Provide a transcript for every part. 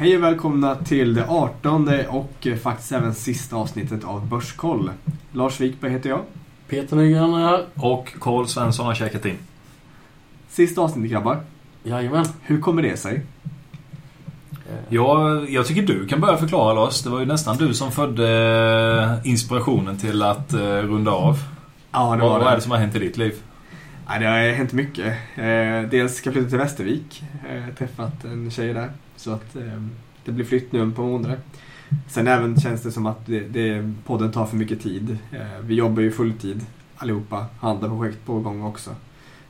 Hej och välkomna till det 18 och faktiskt även sista avsnittet av Börskoll. Lars Wikberg heter jag. Peter Nygren är här. Och Karl Svensson har checkat in. Sista avsnittet grabbar. Jajamän. Hur kommer det sig? Ja, jag tycker du kan börja förklara Lars. Det var ju nästan du som födde eh, inspirationen till att uh, runda av. Ja, det vad, var vad är det det. som har hänt i ditt liv? Ja, det har hänt mycket. Eh, dels ska jag flytta till Västervik. Eh, träffat en tjej där. Så att eh, det blir flytt nu på månader. Sen även känns det som att det, det, podden tar för mycket tid. Eh, vi jobbar ju fulltid allihopa. Har andra projekt på gång också.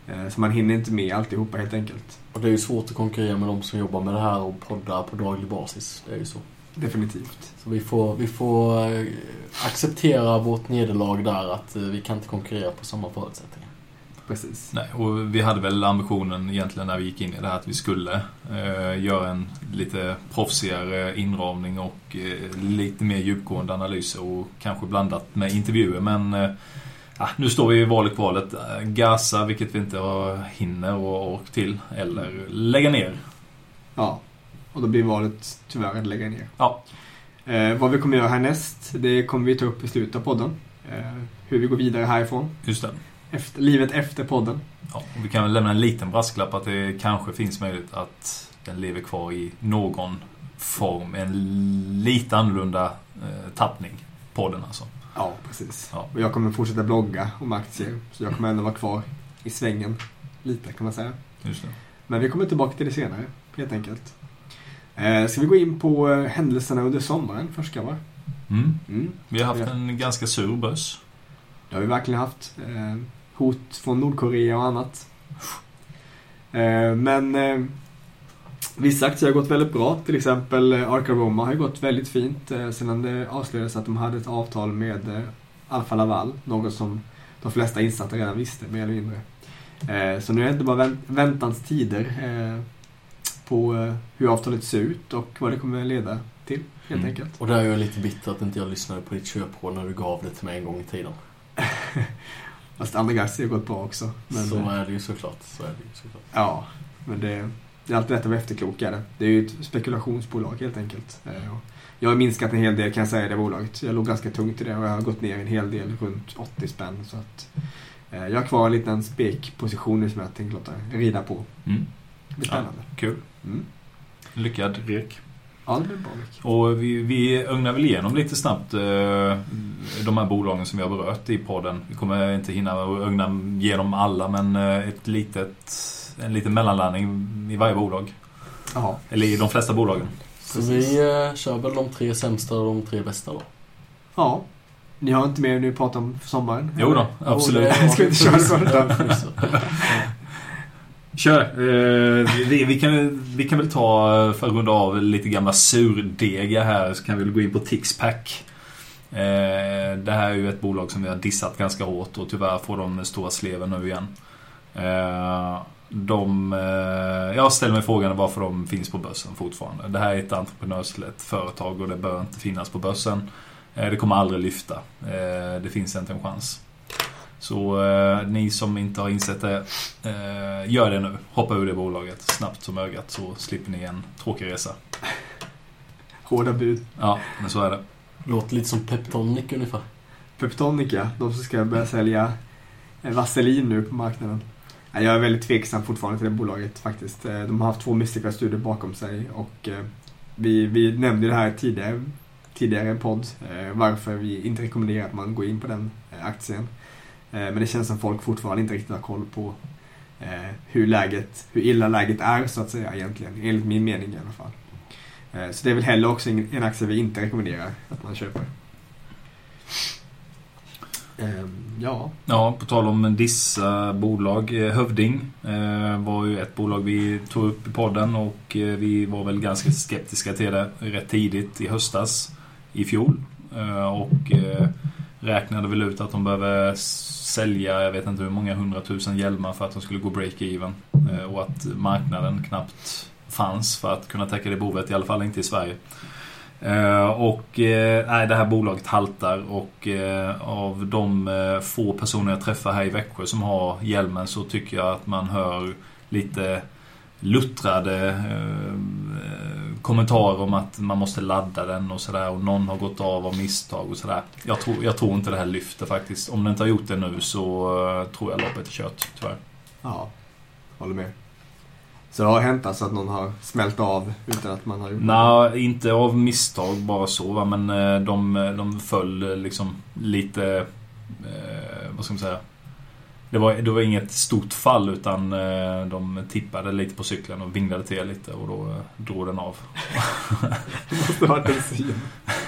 Eh, så man hinner inte med alltihopa helt enkelt. Och det är ju svårt att konkurrera med de som jobbar med det här och poddar på daglig basis. Det är ju så. Definitivt. Så vi får, vi får eh, acceptera vårt nederlag där att eh, vi kan inte konkurrera på samma förutsättningar. Precis. Nej, och vi hade väl ambitionen egentligen när vi gick in i det här att vi skulle eh, göra en lite proffsigare inramning och eh, lite mer djupgående analyser och kanske blandat med intervjuer. Men eh, ja, nu står vi i valet kvalet. Gasa, vilket vi inte har, hinner och ork till. Eller lägga ner. Ja. Och då blir valet tyvärr att lägga ner. Ja. Eh, vad vi kommer göra härnäst, det kommer vi ta upp i slutet av podden. Eh, hur vi går vidare härifrån. Just det. Efter, livet efter podden. Ja, vi kan väl lämna en liten brasklapp att det kanske finns möjlighet att den lever kvar i någon form. En lite annorlunda eh, tappning. Podden alltså. Ja, precis. Ja. Och jag kommer fortsätta blogga om aktier. Så jag kommer ändå vara kvar i svängen. Lite kan man säga. Just det. Men vi kommer tillbaka till det senare, helt enkelt. Eh, ska vi gå in på eh, händelserna under sommaren först grabbar? Mm. Mm. Vi har haft en ganska sur börs. Det har vi verkligen haft. Eh, hot från Nordkorea och annat. Eh, men eh, vissa aktier har gått väldigt bra. Till exempel eh, Arca Roma har gått väldigt fint sedan det avslöjades att de hade ett avtal med Alfa Laval. Något som de flesta insatta redan visste, mer eller mindre. Så nu är det inte bara vänt- väntans tider på hur avtalet ser ut och vad det kommer leda till, helt Mm. enkelt. Och där är jag lite bitter att inte jag lyssnade på ditt köpråd när du gav det till mig en gång i tiden. Fast andra aktier har gått bra också. Men, så eh, är det ju såklart. Så är det ju såklart. Ja, men det, det är alltid lätt att vara efterklok. Är det. är ju ett spekulationsbolag helt enkelt. Eh, Jag har minskat en hel del kan jag säga i det bolaget. Jag låg ganska tungt i det och jag har gått ner en hel del, runt 80 spänn. Så att, eh, jag har kvar en liten spekposition nu som jag tänkte låta rida på. Mm. Det blir spännande. Kul. Mm. Lyckad rek. Ja, det blir bra Rick. Och vi, vi ögnar väl igenom lite snabbt eh, de här bolagen som vi har berört i podden. Vi kommer inte hinna ögna igenom alla men eh, ett litet, en liten mellanlandning i varje bolag. Jaha. Eller i de flesta bolagen. Så Precis. vi eh, kör väl de tre sämsta och de tre bästa då. Ja. Ni har inte mer nu att prata om för sommaren? Jo då, eller? absolut. Och det Ska vi inte köra? Kör! Eh, vi, vi, kan, vi kan väl ta, för att runda av, lite gamla surdegar här så kan vi väl gå in på Tixpack. Eh, det här är ju ett bolag som vi har dissat ganska hårt och tyvärr får de stora sleven nu igen. Eh, de, eh, jag ställer mig frågan varför de finns på börsen fortfarande. Det här är ett entreprenörslett företag och det bör inte finnas på börsen. Eh, det kommer aldrig lyfta. Eh, det finns inte en chans. Så eh, ni som inte har insett det, eh, gör det nu. Hoppa ur det bolaget snabbt som ögat så slipper ni en tråkig resa. Hårda bud. Ja, men så är det. Låter lite som Peptonic ungefär. Peptonica, de som ska börja sälja eh, vaselin nu på marknaden. Jag är väldigt tveksam fortfarande till det bolaget faktiskt. Eh, De har haft två misslyckade studier bakom sig och eh, vi, vi nämnde det här tidigare, tidigare i en podd varför vi inte rekommenderar att man går in på den aktien. Eh, Men det känns som folk fortfarande inte riktigt har koll på eh, hur läget, hur illa läget är så att säga egentligen, enligt min mening i alla fall. Eh, Så det är väl heller också en aktie vi inte rekommenderar att man köper. Ehm, Ja, Ja, på tal om dissa bolag. Hövding var ju ett bolag vi tog upp i podden och vi var väl ganska skeptiska till det rätt tidigt i höstas i fjol. Och räknade väl ut att de behöver sälja, jag vet inte hur många hundratusen hjälmar för att de skulle gå break-even. Eh, och att marknaden knappt fanns för att kunna täcka det behovet, i alla fall inte i Sverige. Eh, och eh, nej, det här bolaget haltar och av de få personer jag träffar här i Växjö som har hjälmen så tycker jag att man hör lite luttrade kommentarer om att man måste ladda den och sådär och någon har gått av av misstag och sådär. Jag tror, jag tror inte det här lyfter faktiskt. Om det inte har gjort det nu så eh, tror jag loppet är kört, tyvärr. Ja, håller med. Så det har hänt alltså att någon har smält av utan att man har gjort Nej, inte av misstag bara så va, men eh, de, de föll eh, liksom lite... Eh, vad ska man säga? Det var, det var inget stort fall utan eh, de tippade lite på cykeln och vinglade till lite och då eh, drog den av. Det måste ha varit en syn.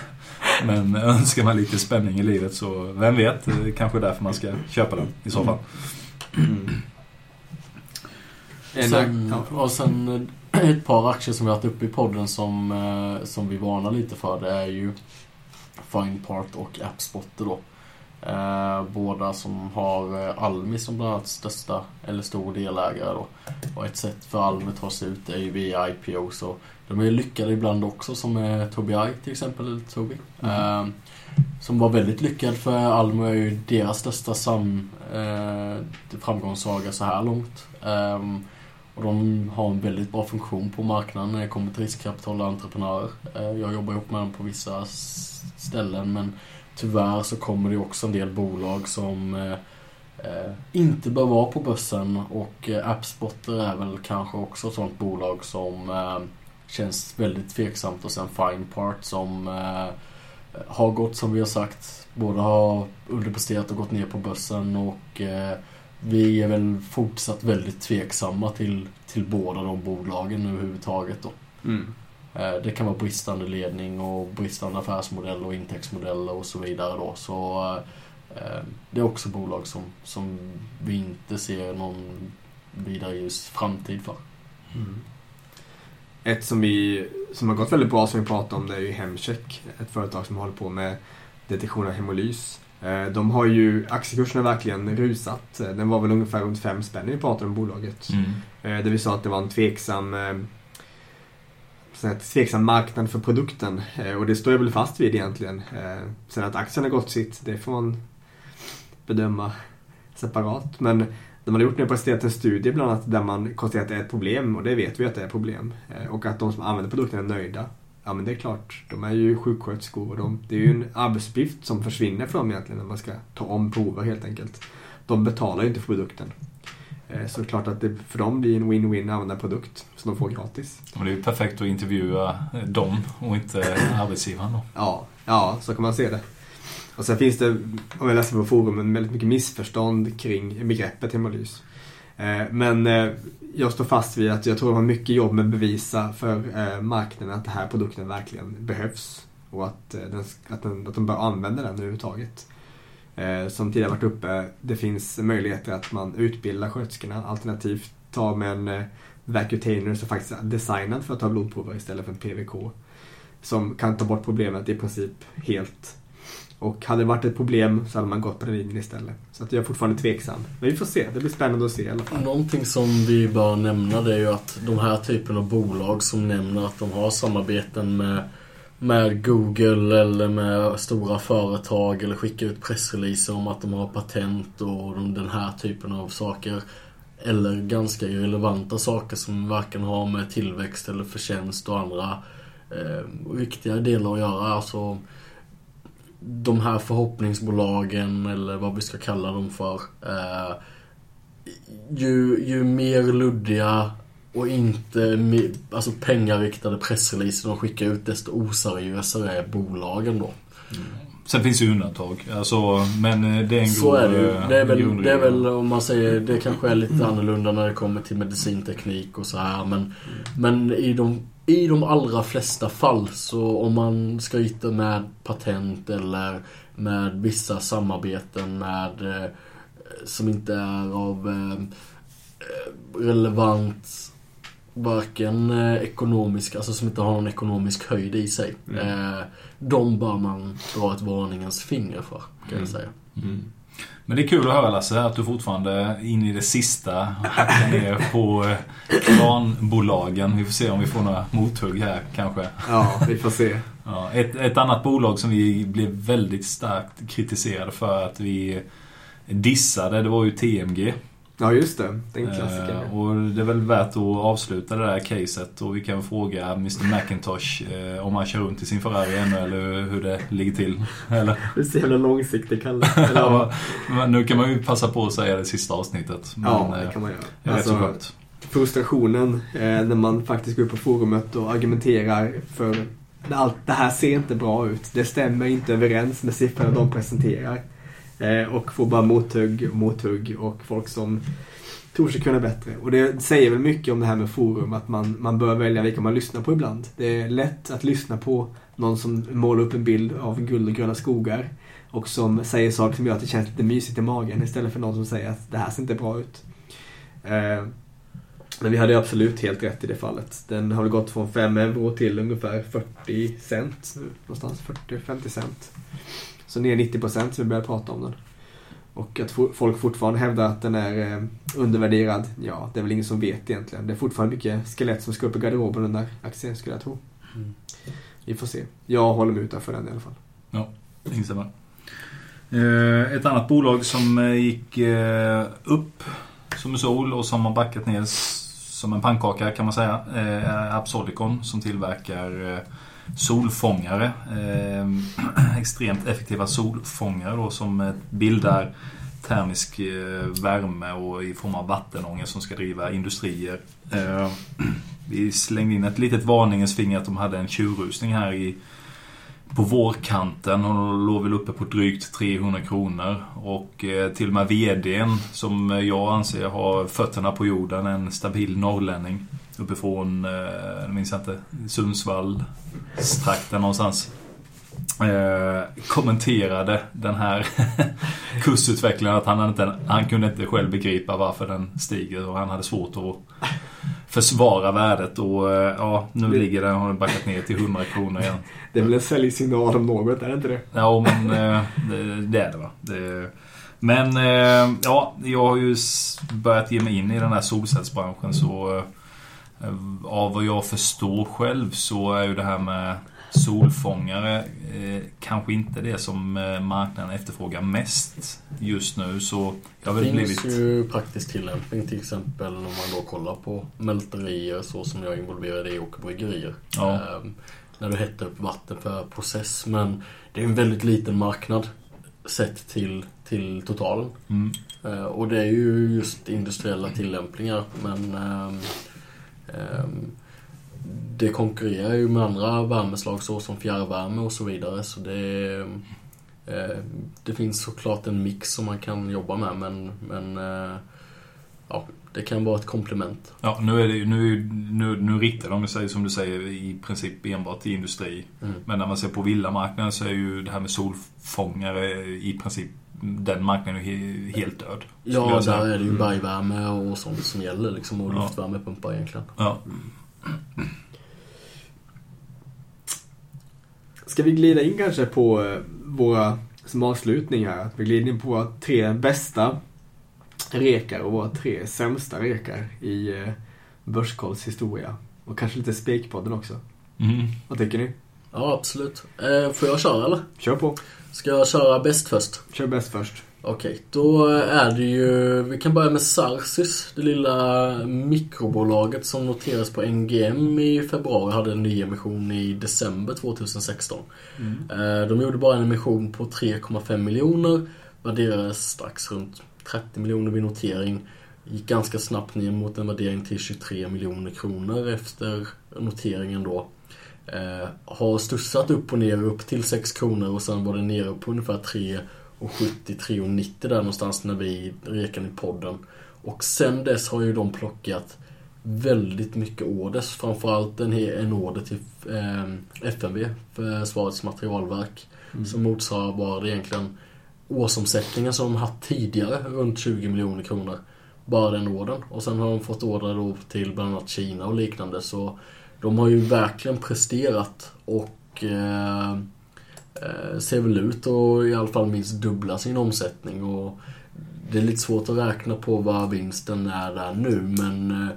Men önskar man lite spänning i livet så vem vet, det är kanske därför man ska köpa den i så fall. En, Sen, ja, och sen eh, ett par aktier som vi har haft uppe i podden som, som vi varnar lite för. Det är ju Finepart och Appspotter då. Eh, båda som har eh, Almi som bland annat största eller stor delägare då. Och ett sätt för Almi att ta sig ut är ju via IPO. Så de är lyckade ibland också som är Tobii till exempel, eller Tobii. Eh, som var väldigt lyckad för Almi är ju deras största sam, eh, framgångssaga så här långt. Ehm, och de har en väldigt bra funktion på marknaden när det kommer till riskkapital och entreprenörer. Eh, Jag jobbar ihop med dem på vissa ställen men tyvärr så kommer det också en del bolag som eh, eh, inte bör vara på börsen och eh, Appspotter är väl kanske också ett sånt bolag som eh, känns väldigt tveksamt och sen Finepart som eh, har gått som vi har sagt. Båda har underpresterat och gått ner på börsen och eh, vi är väl fortsatt väldigt tveksamma till, till båda de bolagen överhuvudtaget då. Mm. Eh, Det kan vara bristande ledning och bristande affärsmodell och intäktsmodeller och så vidare då. Så eh, det är också bolag som, som vi inte ser någon vidare ljus framtid för. Mm. Ett som, vi, som har gått väldigt bra som vi pratade om det är ju Hemcheck. Ett företag som håller på med detektion av hemolys. Eh, De har ju, aktiekursen har verkligen rusat. Den var väl ungefär runt fem spänn när vi pratade om bolaget. Mm. Där vi sa att det var en tveksam, här, tveksam marknad för produkten. Eh, och det står jag väl fast vid egentligen. Eh, sen att aktien har gått sitt, det får man bedöma separat. Men de har gjort nu presenterat en studie bland annat där man konstaterar att det är ett problem och det vet vi att det är ett problem. Eh, och att de som använder produkten är nöjda. Ja men det är klart, de är ju sjuksköterskor och de, det är ju en arbetsuppgift som försvinner för dem egentligen när man ska ta om prover helt enkelt. De betalar ju inte för produkten. Eh, Så det är klart att det för dem blir en win-win att använda produkt som de får gratis. Och det är ju perfekt att intervjua eh, dem och inte arbetsgivaren då. Ja, ja, så kan man se det. Och sen finns det, om jag läser på forumen, väldigt mycket missförstånd kring begreppet hemolys. Eh, Men eh, jag står fast vid att jag tror de har mycket jobb med att bevisa för eh, marknaden att den här produkten verkligen behövs. Och att, eh, den, att, den, att de bör använda den överhuvudtaget. Eh, som tidigare varit uppe, det finns möjligheter att man utbildar sköterskorna alternativt tar med en eh, vacutainer som faktiskt är designad för att ta blodprover istället för en PVK. Som kan ta bort problemet i princip helt. Och hade det varit ett problem så hade man gått på den linjen istället. Så att jag är fortfarande tveksam. Men vi får se, det blir spännande att se i alla fall. Någonting som vi bör nämna det är ju att de här typen av bolag som nämner att de har samarbeten med, med Google eller med stora företag eller skicka ut pressreleaser om att de har patent och den här typen av saker. Eller ganska irrelevanta saker som varken har med tillväxt eller förtjänst och andra eh, viktiga delar att göra. Alltså, de här förhoppningsbolagen eller vad vi ska kalla dem för. Eh, ju, ju mer luddiga och inte alltså pengariktade pressreleaser de skickar ut desto oseriösare är bolagen då. Sen finns ju undantag. Alltså, men eh, det är en Så grov, är det ju. eh, Det är, väl, det är väl om man säger, det kanske är lite annorlunda när det kommer till medicinteknik och så här men, men i de i de allra flesta fall så om man skryter med patent eller med vissa samarbeten med eh, som inte är av relevant varken eh, ekonomisk, alltså som inte har någon ekonomisk höjd i sig. Mm. Eh, de bör man dra ett varningens finger för, kan Mm. jag säga. Mm. Men det är kul att höra Lasse att du fortfarande in i det sista hackar ner på eh, kranbolagen. Vi får se om vi får några mothugg här kanske. Ja, vi får se. Ja, ett, ett annat bolag som vi blev väldigt starkt kritiserade för att vi dissade, det var ju TMG. Ja, just det. Den klassikern. Eh, och det är väl värt att avsluta det där caset och vi kan fråga Mr Macintosh eh, om han kör runt i sin Ferrari ännu eller hur det ligger till. Eller? Du är så jävla långsiktig, Kalle. Ja, men nu kan man ju passa på att säga det sista avsnittet. Men, ja, det eh, kan man göra. det är rätt så Alltså, frustrationen eh, när man faktiskt går upp på forumet och argumenterar för allt det här ser inte bra ut. Det stämmer inte överens med siffrorna de presenterar. Eh, och får bara mothugg, mothugg och folk som tror sig kunna bättre. Och det säger väl mycket om det här med forum, att man, man bör välja vilka man lyssnar på ibland. Det är lätt att lyssna på någon som målar upp en bild av guld och gröna skogar och som säger saker som gör att det känns lite mysigt i magen istället för någon som säger att det här ser inte bra ut. Eh, men vi hade absolut helt rätt i det fallet. Den har väl gått från 5 euro till ungefär 40 cent nu. Någonstans 40-50 cent. Så ner 90 procent så vi börjar prata om den. Och att fo- folk fortfarande hävdar att den är eh, undervärderad, ja, det är väl ingen som vet egentligen. Det är fortfarande mycket skelett som ska upp i garderoben den där aktien skulle jag tro. Mm. Vi får se. Jag håller mig utanför den i alla fall. Instämmer. Eh, Ett annat bolag som eh, gick upp som en sol och som har backat ner som en pannkaka kan man säga är Absolicon som tillverkar solfångare. Eh, Extremt effektiva solfångare då som eh, bildar termisk eh, värme och i form av vattenånga som ska driva industrier. Eh, Vi slängde in ett litet varningens finger att de hade en tjurrusning här i på vårkanten och låg väl uppe på drygt 300 kronor. Och eh, till och med VDn som jag anser har fötterna på jorden, en stabil norrlänning. Uppifrån, eh, jag minns inte, Sundsvall, trakten någonstans. Eh, kommenterade den här kursutvecklingen att han, inte, han kunde inte själv begripa varför den stiger och han hade svårt att försvara värdet och eh, ja, nu Det- ligger den har backat ner till 100 kronor igen. Det är väl en säljsignal om något, är det inte det? Ja, men eh, det, det är det va. Det, men ja, jag har ju börjat ge mig in i den här solcellsbranschen så av vad jag förstår själv så är ju det här med solfångare eh, kanske inte det som eh, marknaden efterfrågar mest just nu så jag har Det finns blivit... ju praktisk tillämpning till exempel om man då kollar på mälterier så som jag är involverad i och bryggerier. Ja. Ehm, när du hettar upp vatten för process men det är en väldigt liten marknad sett till, till totalen. Mm, Eh, och det är ju just industriella tillämpningar men ehm, det konkurrerar ju med andra värmeslag så som fjärrvärme och så vidare så det eh, det finns såklart en mix som man kan jobba med men, men eh, ja, det kan vara ett komplement. ja, nu, är det, nu, nu, nu riktar de sig som du säger i princip enbart till industri. Mm. Men när man ser på villamarknaden så är ju det här med solfångare i princip den marknaden är he- helt död. Ja, där är det ju Mm. bergvärme och sånt som gäller liksom och Ja. luftvärmepumpar egentligen. Ja. Ska vi glida in kanske på eh, våra, som avslutning här, att vi glider in på våra tre bästa rekar och våra tre sämsta rekar i eh, Börskolls historia. Och kanske lite Spekpodden också. Mm. Vad tycker ni? Ja, absolut. Eh, får jag köra eller? Kör på. Ska jag köra bäst först? Kör bäst först. Okej, då är det ju... Vi kan börja med Sarsis, det lilla mikrobolaget som noteras på NGM i februari. Hade en ny emission i december 2016. Eh, De gjorde bara en emission på 3,5 miljoner. Värderades strax runt 30 miljoner vid notering. Gick ganska snabbt ner mot en värdering till 23 miljoner kronor efter noteringen då. Eh, har studsat upp och ner upp till 6 kronor och sen var det nere på ungefär 3 och 70, 3 och 90 där någonstans när vi rekade i podden. Och sen dess har ju de plockat väldigt mycket orders. Framförallt en, en order till eh, FMV, Försvarets materialverk. Som motsvarar egentligen årsomsättningen som de haft tidigare, runt 20 miljoner kronor. Bara den ordern. Och sen har de fått order då till bland annat Kina och liknande. Så de har ju verkligen presterat och eh, eh, ser väl ut att i alla fall minst dubbla sin omsättning. Och det är lite svårt att räkna på vad vinsten är där nu men eh,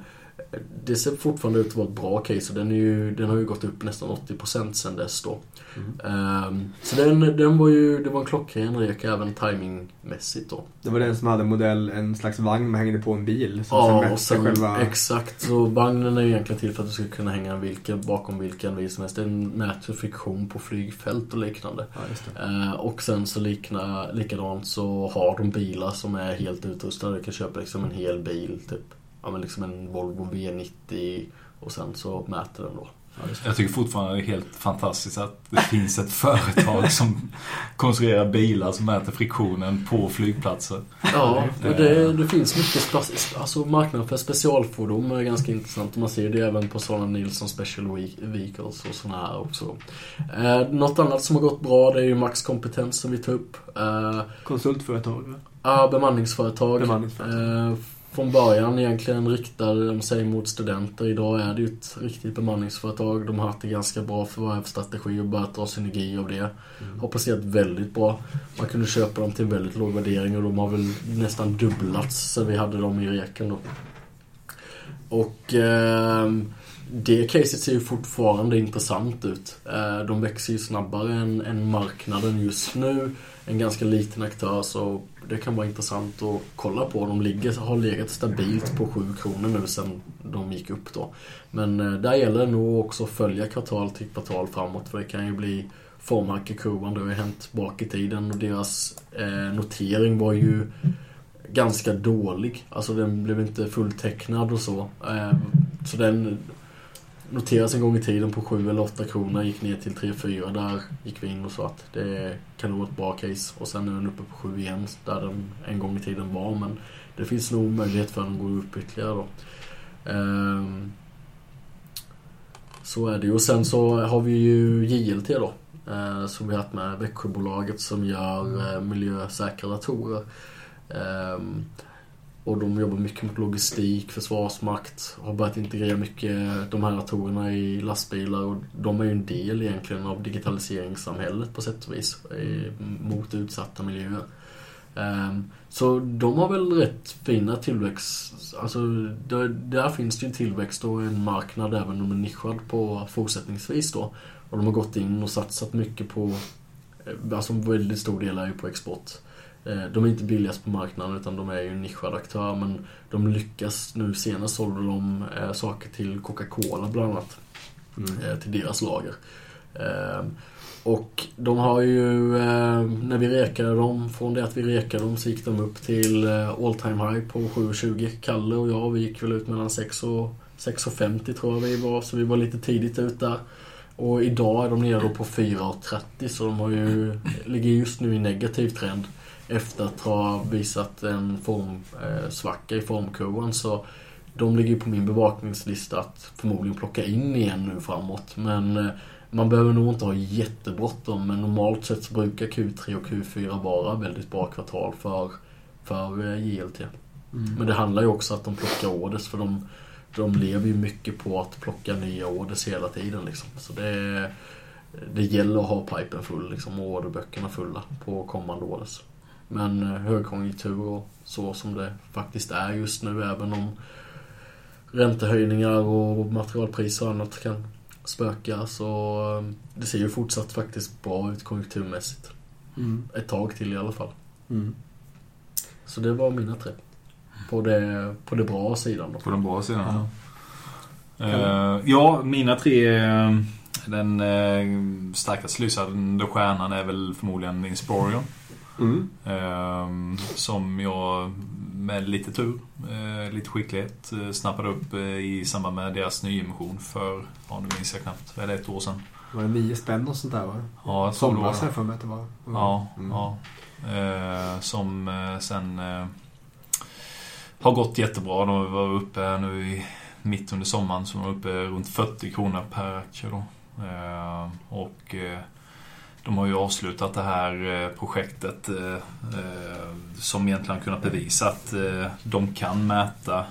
det ser fortfarande ut att vara ett bra case och den, ju, den har ju gått upp nästan 80% sen dess då. Mm. Ehm, så den, den var ju, det var en klockren rek även timingmässigt då. Det var den som hade modell, en slags vagn man hängde på en bil. Som Ja, sen och sen, själva... exakt. Så vagnen är ju egentligen till för att du ska kunna hänga en vilken, bakom vilken bil som helst. Den mäter friktion på flygfält och liknande. Ja. Eh, och sen så likna, likadant så har de bilar som är helt utrustade. Du kan köpa liksom en hel bil, typ ja, men liksom en Volvo V90 och sen så mäter den då. Jag tycker fortfarande det är helt fantastiskt att det finns ett företag som konstruerar bilar som mäter friktionen på flygplatser. Ja, och det, det finns mycket alltså marknaden för specialfordon är ganska intressant. Man ser det även på sådana Nilsson Special Ve- Vehicles och sådana här också. Eh, något annat som har gått bra det är ju Max Kompetens som vi tar upp. Eh, Konsultföretag, ja, bemanningsföretag. Bemanningsföretag. Eh, från början egentligen riktade de sig mot studenter. Idag är det ju ett riktigt bemanningsföretag. De har haft en ganska bra förvärvsstrategi och börjat dra synergi av det. Har presterat väldigt bra. Man kunde köpa dem till en väldigt låg värdering och de har väl nästan dubblats sen vi hade dem i reken då. Och ehm, det caset ser ju fortfarande intressant ut. Eh, de växer ju snabbare än, än marknaden just nu. En ganska liten aktör så det kan vara intressant att kolla på. De ligger, har legat stabilt på 7 kronor nu sen de gick upp då. Men eh, där gäller det nog också att följa kvartal till kvartal framåt för det kan ju bli formhack i kurvan. Det har ju hänt bak i tiden och deras eh, notering var ju ganska dålig. Alltså den blev inte fulltecknad och så. Eh, så den noteras en gång i tiden på 7 eller 8 kronor, gick ner till 3-4. Där gick vi in och sa att det kan nog vara ett bra case. Och sen är den uppe på 7 igen, där den en gång i tiden var. Men det finns nog möjlighet för den att gå upp ytterligare då. Ehm, så är det ju. Och sen så har vi ju JLT då. Eh, som vi har haft med Växjöbolaget som gör eh, miljösäkra datorer. Ehm, och de jobbar mycket mot logistik, försvarsmakt, har börjat integrera mycket de här datorerna i lastbilar och de är ju en del egentligen av digitaliseringssamhället på sätt och vis eh, mot utsatta miljöer. Ehm, så de har väl rätt fina tillväxt, alltså där, där finns det ju tillväxt och en marknad även om de är nischad på fortsättningsvis då. Och de har gått in och satsat mycket på, eh, alltså en väldigt stor del är ju på export. Eh, De är inte billigast på marknaden utan de är ju en nischad aktör men de lyckas nu senast sålde de eh, saker till Coca-Cola bland annat. Mm. eh, Till deras lager. Eh, Och de har ju, eh, när vi rekade dem, från det att vi rekade dem så gick de upp till all time high på 7,20. Kalle och jag, vi gick väl ut mellan 6 och 6,50 tror jag vi var, så vi var lite tidigt ut där. Och idag är de nere på 4,30 så de har ju, ligger just nu i negativ trend efter att ha visat en formsvacka eh, svacka i formkurvan. Så de ligger på min bevakningslista att förmodligen plocka in igen nu framåt. Men eh, man behöver nog inte ha jättebråttom. Men normalt sett så brukar Q3 och Q4 vara väldigt bra kvartal för, för eh, JLT. Mm. Men det handlar ju också att de plockar orders för de, de lever ju mycket på att plocka nya orders hela tiden liksom. Så det, det gäller att ha pipen full liksom, och orderböckerna fulla på kommande orders. Men eh, högkonjunktur och så som det faktiskt är just nu även om räntehöjningar och materialpriser och annat kan spöka så eh, det ser ju fortsatt faktiskt bra ut konjunkturmässigt. Mm. Ett tag till i alla fall. Mm. Så det var mina tre. På det, på det bra sidan då. På den bra sidan. Ja. Eh, ja, mina tre... Den uh, starkast lysande stjärnan är väl förmodligen Insporion. Mm. Eh, som jag med lite tur, eh, lite skicklighet, eh, snappade upp eh, i samband med deras nyemission för, ja nu minns jag knappt, är det, ett år sedan? Var det nio spänn och sånt där va? Ja, jag Somras jag för mig att det var. Mm. Ja, Mm. ja. Eh, som eh, sen har gått jättebra. De var uppe här nu i, mitt under sommaren så de var uppe runt 40 kronor per aktie då. Eh, och de har ju avslutat det här eh, projektet eh, eh, som egentligen kunnat bevisa att de kan mäta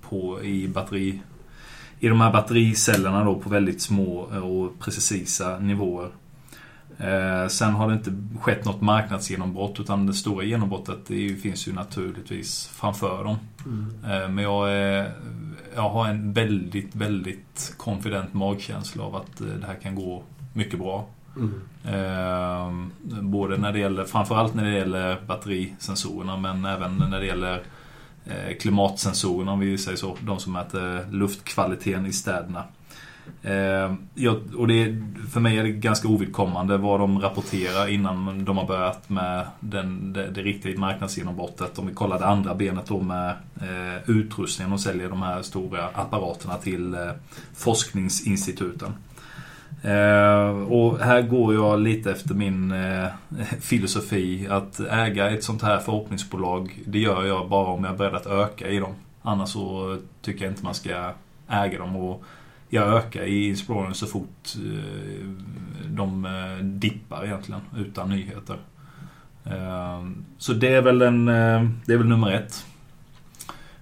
på, i batteri i de här battericellerna då på väldigt små och precisa nivåer sen har det inte skett något marknadsgenombrott utan det stora genombrottet det finns ju naturligtvis framför dem. Eh, men jag, är, jag har en väldigt, väldigt confident magkänsla av att det här kan gå mycket bra. Mm. Eh, både när det gäller, framförallt när det gäller batterisensorerna men även när det gäller eh, klimatsensorerna om vi säger så. De som mäter luftkvaliteten i städerna. Eh, jag, och det, är- för mig är det ganska ovidkommande vad de rapporterar innan de har börjat med den, det, det riktiga marknadsgenombrottet. Om vi kollar det andra benet då med eh, utrustningen och säljer de här stora apparaterna till eh, forskningsinstituten. Eh, och här går jag lite efter min eh, filosofi att äga ett sånt här förhoppningsbolag det gör jag bara om jag är beredd att öka i dem. Annars så tycker jag inte man ska äga dem och jag ökar i Inspiration så fort eh, de eh, dippar egentligen utan nyheter. Eh, Så det är väl, en, eh, det är väl nummer ett.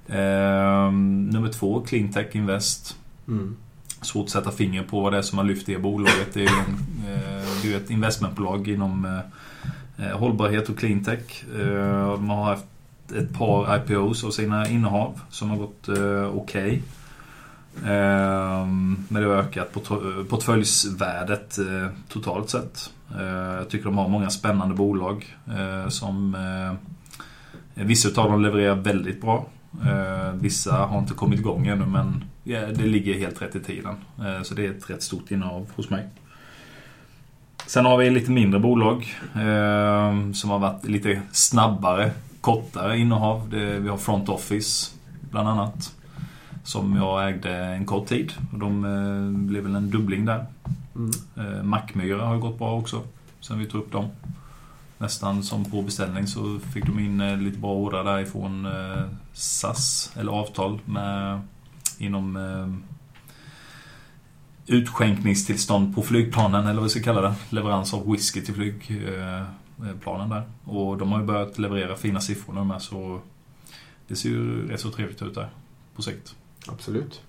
Eh, Nummer två, Cleantech Invest. Mm. Svårt att sätta finger på vad det är som har lyft det bolaget. Det är ju en, eh, det är ett investmentbolag inom eh, eh, hållbarhet och cleantech. De har haft ett par IPOs av sina innehav som har gått okej. Okay. Men det har ökat portföljsvärdet totalt sett. Jag tycker de har många spännande bolag som Vissa av dem levererar väldigt bra. Vissa har inte kommit igång ännu men ja, det ligger helt rätt i tiden. Eh, Så det är ett rätt stort innehav hos mig. Sen har vi lite mindre bolag eh, som har varit lite snabbare, kortare innehav. Det, vi har Front Office bland annat. Som jag ägde en kort tid. Och de eh, blev väl en dubbling där. Mm. Eh, Mackmyra har gått bra också. Sen vi tog upp dem. Nästan som på beställning så fick de in lite bra order därifrån SAS, eller avtal med inom eh, utskänkningstillstånd på flygplanen, eller vad vi ska kalla det. Leverans av whisky till flygplanen där. Och de har ju börjat leverera fina siffror nu med så det ser ju rätt så trevligt ut där på sikt. Absolut.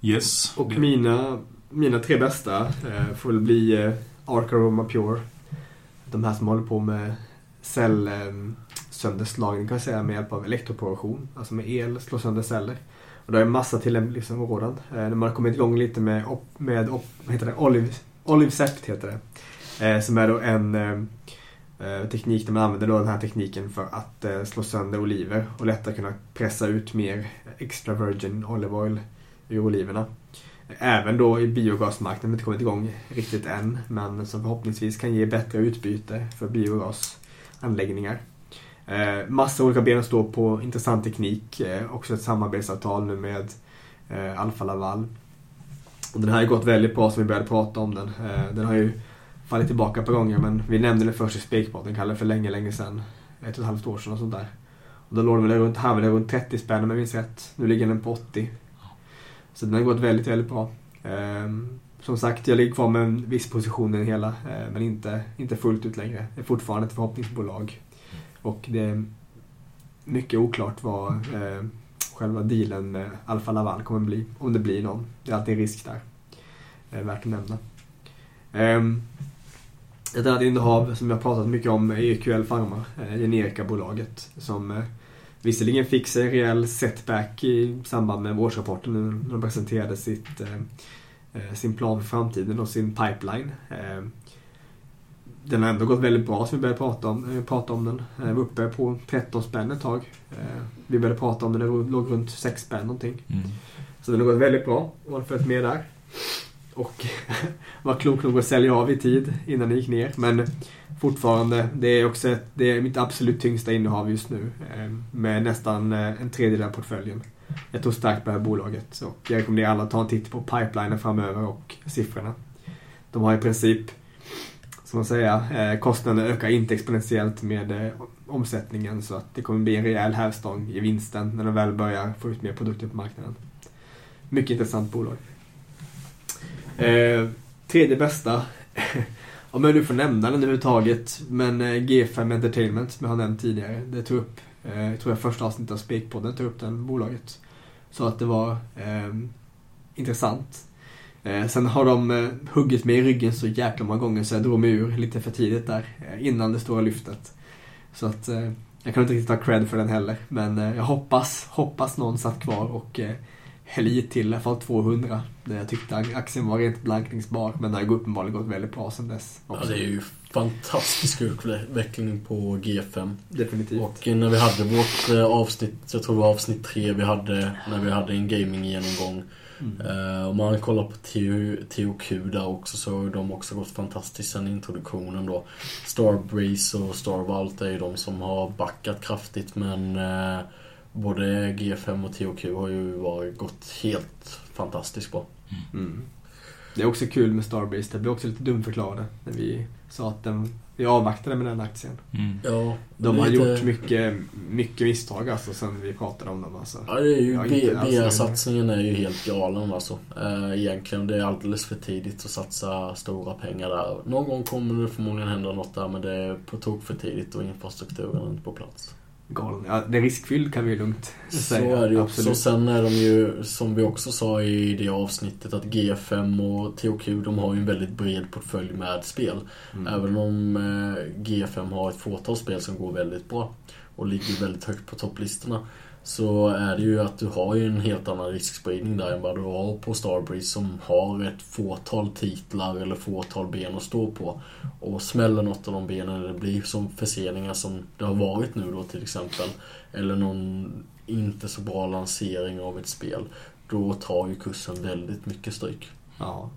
Yes. Och Det- mina, mina tre bästa eh, får väl bli eh, Arc Aroma Pure. De här som håller på med sönderslagning kan jag säga med hjälp av elektroproduktion. Alltså med el, slå sönder celler. Och det är en massa tillämpningsområden. Eh, man har kommit igång lite med, op- med op- vad heter det? Olive, Olive heter det. Eh, som är då en eh, eh, teknik där man använder då den här tekniken för att eh, slå sönder oliver och lättare kunna pressa ut mer extra virgin olive oil ur oliverna. Även då i biogasmarknaden, inte kommit igång riktigt än, men som förhoppningsvis kan ge bättre utbyte för biogasanläggningar. Eh, massa olika ben står på intressant teknik, eh, också ett samarbetsavtal nu med eh, Alfa Laval. Och den här har ju gått väldigt bra som vi började prata om den. Eh, den har ju fallit tillbaka ett par gånger men vi nämnde den först i Spekpodden, kallade den för länge, länge sedan. Ett och ett halvt år sedan och sånt där. Och då låg den väl runt, här runt 30 spänn om jag minns rätt. Nu ligger den på 80. Så den har gått väldigt, väldigt bra. Ehm, som sagt, jag ligger kvar med en viss position i det hela, eh, men inte, inte fullt ut längre. Det är fortfarande ett förhoppningsbolag. Och det är mycket oklart vad eh, själva dealen med Alfa Laval kommer bli, om det blir någon. Det är alltid en risk där. Eh, värt att nämna. Eh, ett annat innehav som jag pratat mycket om är EQL Pharma, eh, generikabolaget, som eh, visserligen fick sig en rejäl setback i samband med årsrapporten när de presenterade sitt, eh, eh sin plan för framtiden och sin pipeline. Ehm, Eh, Den har ändå gått väldigt bra som vi började prata om, eh, prata om den. Eh, Vi var uppe på 13 spänn ett tag. Eh, Vi började prata om den, det låg runt 6 spänn någonting. Mm. Så den har gått väldigt bra och har följt med där. Och var klok nog att sälja av i tid innan det gick ner. Men fortfarande, det är också ett, det är mitt absolut tyngsta innehav just nu. eh, Med nästan eh, en tredjedel av portföljen. Jag tror starkt på det här bolaget. Och jag rekommenderar alla att ta en titt på pipelinen framöver och siffrorna. De har i princip, som man säger, eh, kostnaderna ökar inte exponentiellt med eh, omsättningen. Så att det kommer bli en rejäl hävstång i vinsten när de väl börjar få ut mer produkter på marknaden. Mycket intressant bolag. Eh, tredje bästa, om jag nu får nämna den överhuvudtaget, men eh, G5 Entertainment som jag har nämnt tidigare, det tog upp, eh, jag tror jag första avsnittet av Spekpodden tog upp den bolaget. Så att det var eh, intressant. Eh, sen har de eh, huggit mig i ryggen så jäkla många gånger så jag drog mig ur lite för tidigt där. Eh, innan det stora lyftet. Så att jag kan inte riktigt ta cred för den heller. Men jag hoppas, hoppas någon satt kvar och eh, höll i till i alla fall 200. När jag tyckte aktien var rent blankningsbar. Men den har ju uppenbarligen gått väldigt bra sedan dess. Ja, också. det är ju fantastisk utveckling på G5. Definitivt. Och när vi hade vårt avsnitt, jag tror det var avsnitt tre vi hade när vi hade en gaming-genomgång. Mm. Eh, Om man kollar på TOQ där också så har de också gått fantastiskt sen introduktionen då. Starbreeze och Starvault är ju de som har backat kraftigt men eh, både G5 och TOQ har ju varit, gått helt fantastiskt bra. Mm. Det är också kul med Starbreeze. Det blev också lite dumförklarade när vi sa att den, vi avvaktade med den aktien. Mm. Ja, De har lite- gjort mycket, mycket misstag alltså sen vi pratade om dem. Alltså. Ja, det är ju Jag. BR-satsningen är ju helt galen alltså. Eh, Egentligen, det är alldeles för tidigt att satsa stora pengar där. Någon gång kommer det förmodligen hända något där men det är på tok för tidigt och infrastrukturen är inte på plats. Galen. Ja, det är riskfyllt kan vi lugnt Så säga. är det ju också. Sen är de ju, som vi också sa i det avsnittet, att G5 och TOQ de har ju en väldigt bred portfölj med spel. Mm. Även om eh, G5 har ett fåtal spel som går väldigt bra och ligger väldigt högt på topplistorna. Så är det ju att du har ju en helt annan riskspridning där än vad du har på Starbreeze som har ett fåtal titlar eller fåtal ben att stå på. Och smäller något av de benen, eller det blir som förseningar som det har varit nu då till exempel. Eller någon inte så bra lansering av ett spel. Då tar ju kursen väldigt mycket stryk. Ja.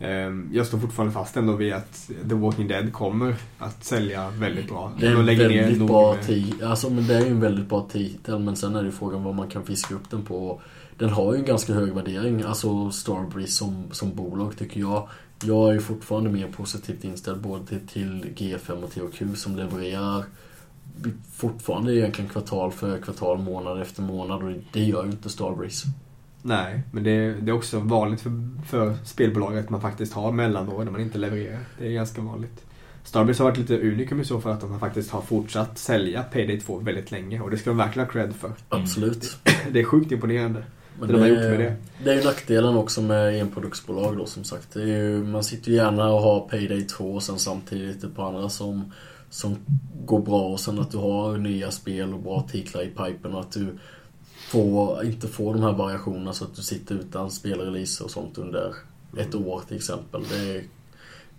Ehm, Jag står fortfarande fast ändå vid att The Walking Dead kommer att sälja väldigt bra. Det är en väldigt bra med- titel. Alltså, men det är ju en väldigt bra titel. Men sen är det ju frågan vad man kan fiska upp den på. Den har ju en ganska hög värdering. Alltså Starbreeze som, som bolag tycker jag. Jag är ju fortfarande mer positivt inställd både till, till G5 och THQ som levererar fortfarande egentligen kvartal för kvartal, månad efter månad. Och det gör ju inte Starbreeze. Nej, men det är, det är också vanligt för, för spelbolag att man faktiskt har mellanår när man inte levererar. Det är ganska vanligt. Starbreeze har varit lite unikum i så fall att de faktiskt har fortsatt sälja Payday 2 väldigt länge och det ska de verkligen ha cred för. Absolut. Det är sjukt imponerande. Men Det de har gjort med det. det är ju nackdelen också med enproduktsbolag då som sagt. Det ju, man sitter ju gärna och har Payday 2 och sen samtidigt ett par andra som, som går bra och sen att du har nya spel och bra titlar i pipen och att du få, inte få de här variationerna så att du sitter utan spelreleaser och sånt under ett år till exempel. Det,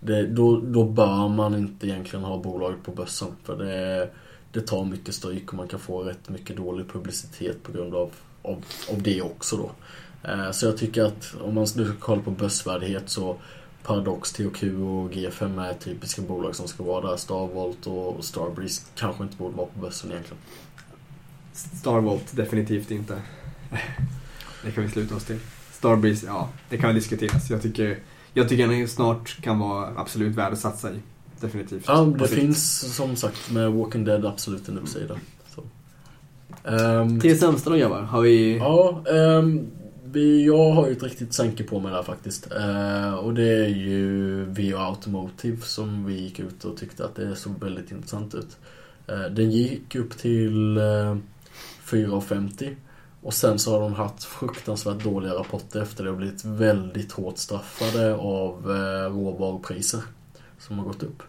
det, då, då bör man inte egentligen ha bolaget på börsen för det, det tar mycket stryk och man kan få rätt mycket dålig publicitet på grund av, av, av det också då. Eh, så jag tycker att om man nu ska kolla på börsvärdighet så Paradox, THQ och G5 är typiska bolag som ska vara där. Starvolt och Starbreeze kanske inte borde vara på börsen egentligen. Starvolt definitivt inte. Det kan vi sluta oss till. Starbreeze, ja, det kan diskuteras. Jag tycker, jag tycker den snart kan vara absolut värd att satsa i. Definitivt. Ja, På det sikt. finns som sagt med Walking Dead absolut en uppsida. Ehm, Till sämsta då grabbar, har vi... Ja, ehm, vi, jag har ju ett riktigt sänke på mig där faktiskt. Eh, och det är ju VO Automotive som vi gick ut och tyckte att det såg väldigt intressant ut. Eh, den gick upp till eh, 4,50 och sen så har de haft fruktansvärt dåliga rapporter efter det och blivit väldigt hårt straffade av eh, råvarupriser som har gått upp.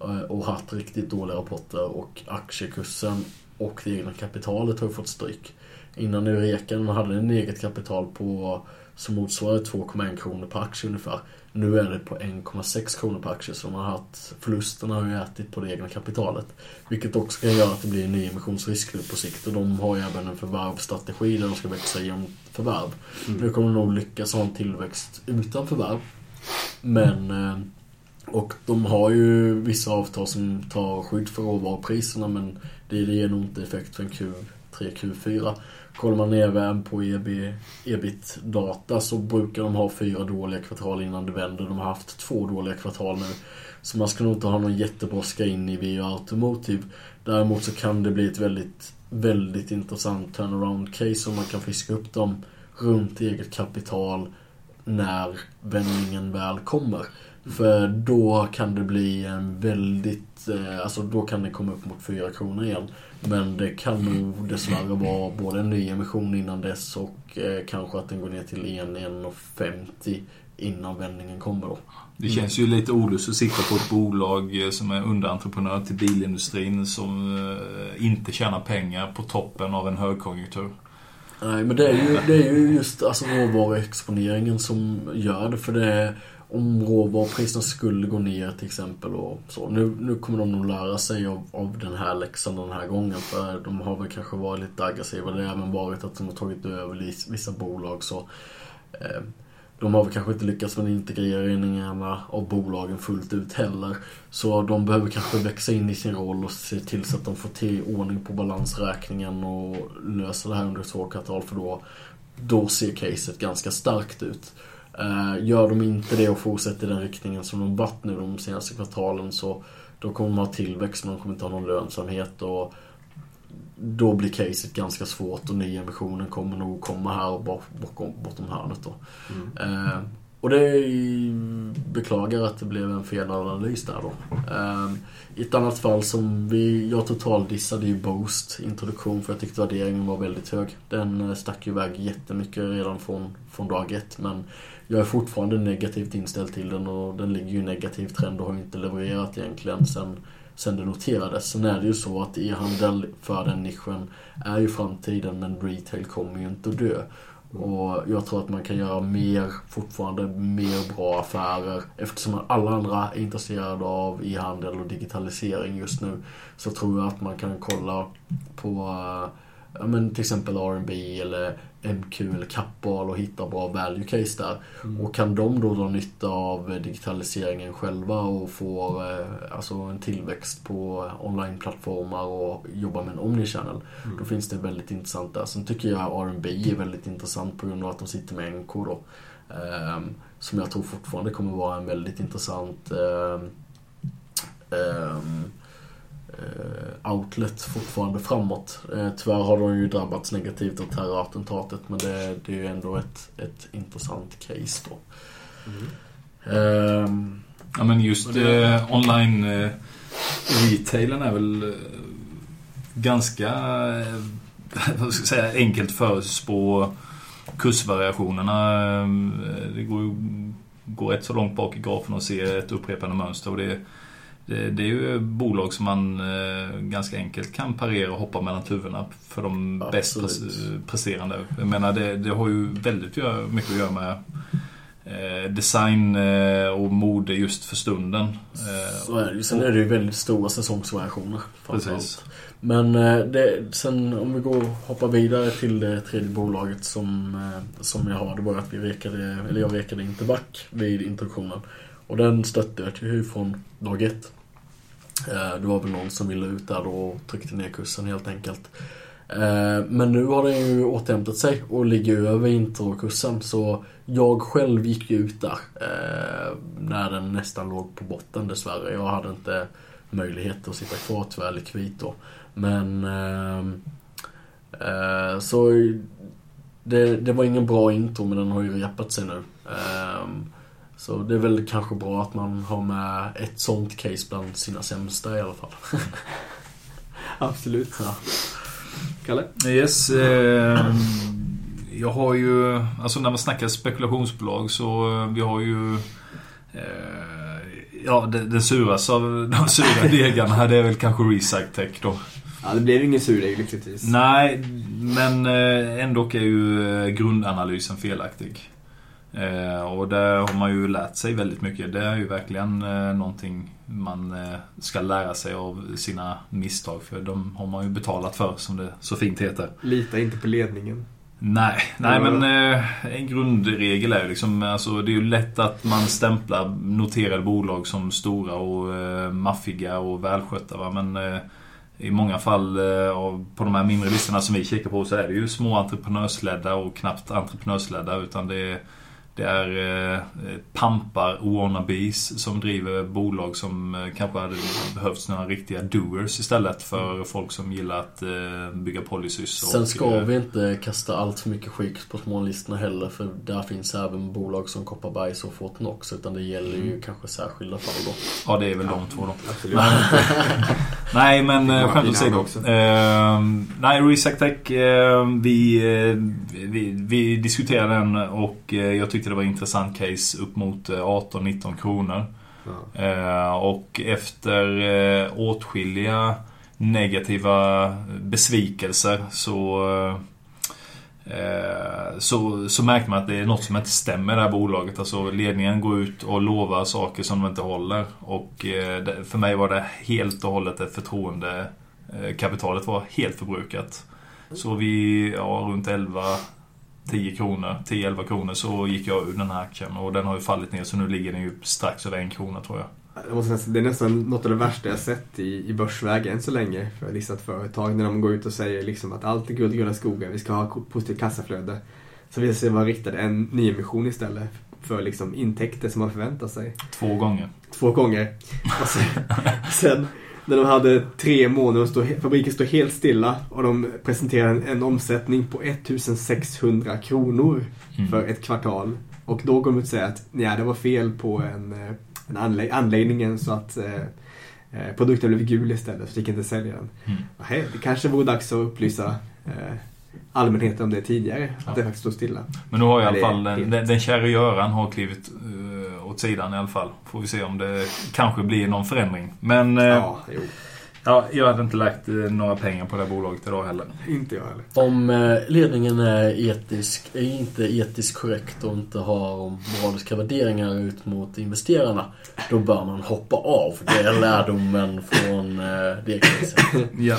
Eh, och haft riktigt dåliga rapporter och aktiekursen och det egna kapitalet har ju fått stryk. Innan Eureka den hade en eget kapital på som motsvarade 2,1 kronor per aktie ungefär. Nu är det på 1,6 kronor per aktie så de har haft förlusterna har ju ätit på det egna kapitalet. Vilket också kan göra att det blir en nyemissionsrisk nu på sikt och de har ju även en förvärvsstrategi där de ska växa genom förvärv. Mm. Nu kommer de nog lyckas ha en tillväxt utan förvärv. Men eh, och de har ju vissa avtal som tar skydd för råvarupriserna men det ger nog inte effekt för en Q3, Q4. Kollar man även på EB, ebit-data så brukar de ha fyra dåliga kvartal innan det vänder. De har haft två dåliga kvartal nu. Så man ska nog inte ha någon jättebrådska in i VU Automotive. Däremot så kan det bli ett väldigt, väldigt intressant turnaround-case om man kan fiska upp dem runt eget kapital när vändningen väl kommer. För då kan det bli en väldigt, eh, alltså då kan det komma upp mot 4 kronor igen. Men det kan nog dessvärre vara både en ny emission innan dess och eh, kanske att den går ner till 1, 1,50 innan vändningen kommer då. Det känns ju lite olust att sitta på ett bolag eh, som är underentreprenör till bilindustrin som eh, inte tjänar pengar på toppen av en högkonjunktur. Nej, men det är ju, det är ju just alltså, råvaruexponeringen som gör det. För det är, om råvarupriserna skulle gå ner till exempel och så. Nu, nu kommer de nog lära sig av, av den här läxan den här gången. För de har väl kanske varit lite aggressiva. Det har även varit att de har tagit över vissa bolag. så eh, de har väl kanske inte lyckats med integreringarna av bolagen fullt ut heller. Så de behöver kanske växa in i sin roll och se till så att de får till ordning på balansräkningen och lösa det här under två kvartal för då, då ser caset ganska starkt ut. Eh, gör de inte det och fortsätter i den riktningen som de varit nu de senaste kvartalen så då kommer de ha tillväxt men de kommer inte ha någon lönsamhet. Och då blir caset ganska svårt och nyemissionen kommer nog komma här bakom, bortom hörnet då. Mm. Eh, och det beklagar att det blev en felanalys där då. Eh, I ett annat fall som vi, jag totaldissade ju Boost introduktion för jag tyckte värderingen var väldigt hög. Den eh, stack ju iväg jättemycket redan från, från dag ett men jag är fortfarande negativt inställd till den och den ligger ju i negativ trend och har inte levererat egentligen sen sen det noterades. Sen är det ju så att e-handel för den nischen är ju framtiden men retail kommer ju inte att dö. Och jag tror att man kan göra mer, fortfarande mer bra affärer. Eftersom alla andra är intresserade av e-handel och digitalisering just nu. Så tror jag att man kan kolla på eh, ja, men till exempel R&B eller MQ eller Kappahl och hitta bra value case där. Mm. Och kan de då dra nytta av digitaliseringen själva och få eh, alltså en tillväxt på onlineplattformar och jobba med en omnichannel. Mm. Då finns det väldigt intressant där. Sen tycker jag R&B är väldigt intressant på grund av att de sitter med NK då. Eh, som jag tror fortfarande kommer vara en väldigt intressant eh, Eh, outlet fortfarande framåt. Eh, tyvärr har de ju drabbats negativt av terrorattentatet men det, det är ju ändå ett, ett intressant case då. Mm. Um, ja men just eh, online eh, retailen är väl eh, ganska eh, vad ska jag säga, enkelt förutspå kursvariationerna. Det går, går rätt så långt bak i grafen och se ett upprepande mönster. Och det, det, det, är ju bolag som man eh, ganska enkelt kan parera och hoppa mellan tuvorna för de Absolut. bäst presterande. Jag menar det, det har ju väldigt mycket att göra med eh, design eh, och mode just för stunden. Eh, Så är det. Sen är det ju väldigt stora säsongsvariationer. Precis. Men eh, det, sen om vi går hoppar vidare till det tredje bolaget som, eh, som jag har. Det var att vi rekade, eller jag rekade inte back vid introduktionen. Och den stötte jag ju från dag ett. Eh, det var väl någon som ville ut där och tryckte ner kursen helt enkelt. Eh, men nu har den ju återhämtat sig och ligger över introkursen. Så jag själv gick ju ut där eh, när den nästan låg på botten dessvärre. Jag hade inte möjlighet att sitta kvar tyvärr likvid då. Men så det, det, var ingen bra intro men den har ju repat sig nu. Så det är väl kanske bra att man har med ett sånt case bland sina sämsta i alla fall. Absolut. Ja. Kalle? Yes. Eh, jag har ju, alltså när man snackar spekulationsbolag så eh, vi har ju eh, Ja, den, den suraste av de sura degarna här det är väl kanske Recyctech då. Ja, det blev ingen surdeg lyckligtvis. Nej, men eh, ändå är ju eh, grundanalysen felaktig. Eh, och där har man ju lärt sig väldigt mycket. Det är ju verkligen eh, någonting man eh, ska lära sig av sina misstag. För de har man ju betalat för, som det så fint heter. Lita inte på ledningen. Nej, nej men en grundregel är ju liksom, alltså det är ju lätt att man stämplar noterade bolag som stora och eh, maffiga och välskötta. Va? Men i många fall på de här mindre listorna som vi kikar på så är det ju små entreprenörsledda och knappt entreprenörsledda. Utan det är det är eh, pampar wannabes som driver bolag som eh, kanske hade behövts några riktiga doers istället för folk som gillar att eh, bygga policies. Och, Sen ska vi inte kasta allt för mycket skit på smålistorna heller för där finns även bolag som Kopparbergs och Fortnox utan det gäller ju mm. kanske särskilda fall då. Ja, det är väl de två då. nej, men skämt åsido. Eh, nej, Resac Tech, eh, vi, vi, vi diskuterade den och jag tyckte tyckte det var intressant case upp mot eh, 18-19 kronor. Ja. Eh, och efter eh, åtskilliga negativa besvikelser så, eh, så, så märkte man att det är något som inte stämmer i det här bolaget. Alltså ledningen går ut och lovar saker som de inte håller. Och eh, för mig var det helt och hållet ett förtroende. Eh, kapitalet var helt förbrukat. Så vi, ja, runt 11 10 kronor, 10-11 kronor så gick jag ur den här aktien och den har ju fallit ner så nu ligger den ju strax över en krona tror jag. Det är nästan något av det värsta jag sett i, i börsväg än så länge för listat företag. När de går ut och säger liksom att allt är guld och gröna skogar, vi ska ha positivt kassaflöde. Så visar sig vara riktad en nyemission istället för liksom intäkter som man förväntar sig. Två gånger. Två gånger. Och sen, sen när de hade tre månader och fabriken stod helt stilla och de presenterade en, en omsättning på 1600 kronor Mm. för ett kvartal. Och då går de ut och säger att nej, det var fel på en, eh, en anlä- anläggningen så att eh, eh, produkten blev gul istället så gick inte sälja den. Mm. Nähä, det kanske vore dags att upplysa eh, allmänheten om det tidigare. Ja. Att det faktiskt stod stilla. Men nu har i alla fall den, den, den käre Göran har klivit uh, åt sidan i alla fall. Får vi se om det kanske blir någon förändring. Men eh, ja. Ja, jo. jag hade inte lagt eh, några pengar på det här bolaget idag heller. Inte jag heller. Om eh, ledningen är etisk, är inte etiskt korrekt och inte har moraliska värderingar ut mot investerarna. Då bör man hoppa av. Det är lärdomen från det caset. Ja.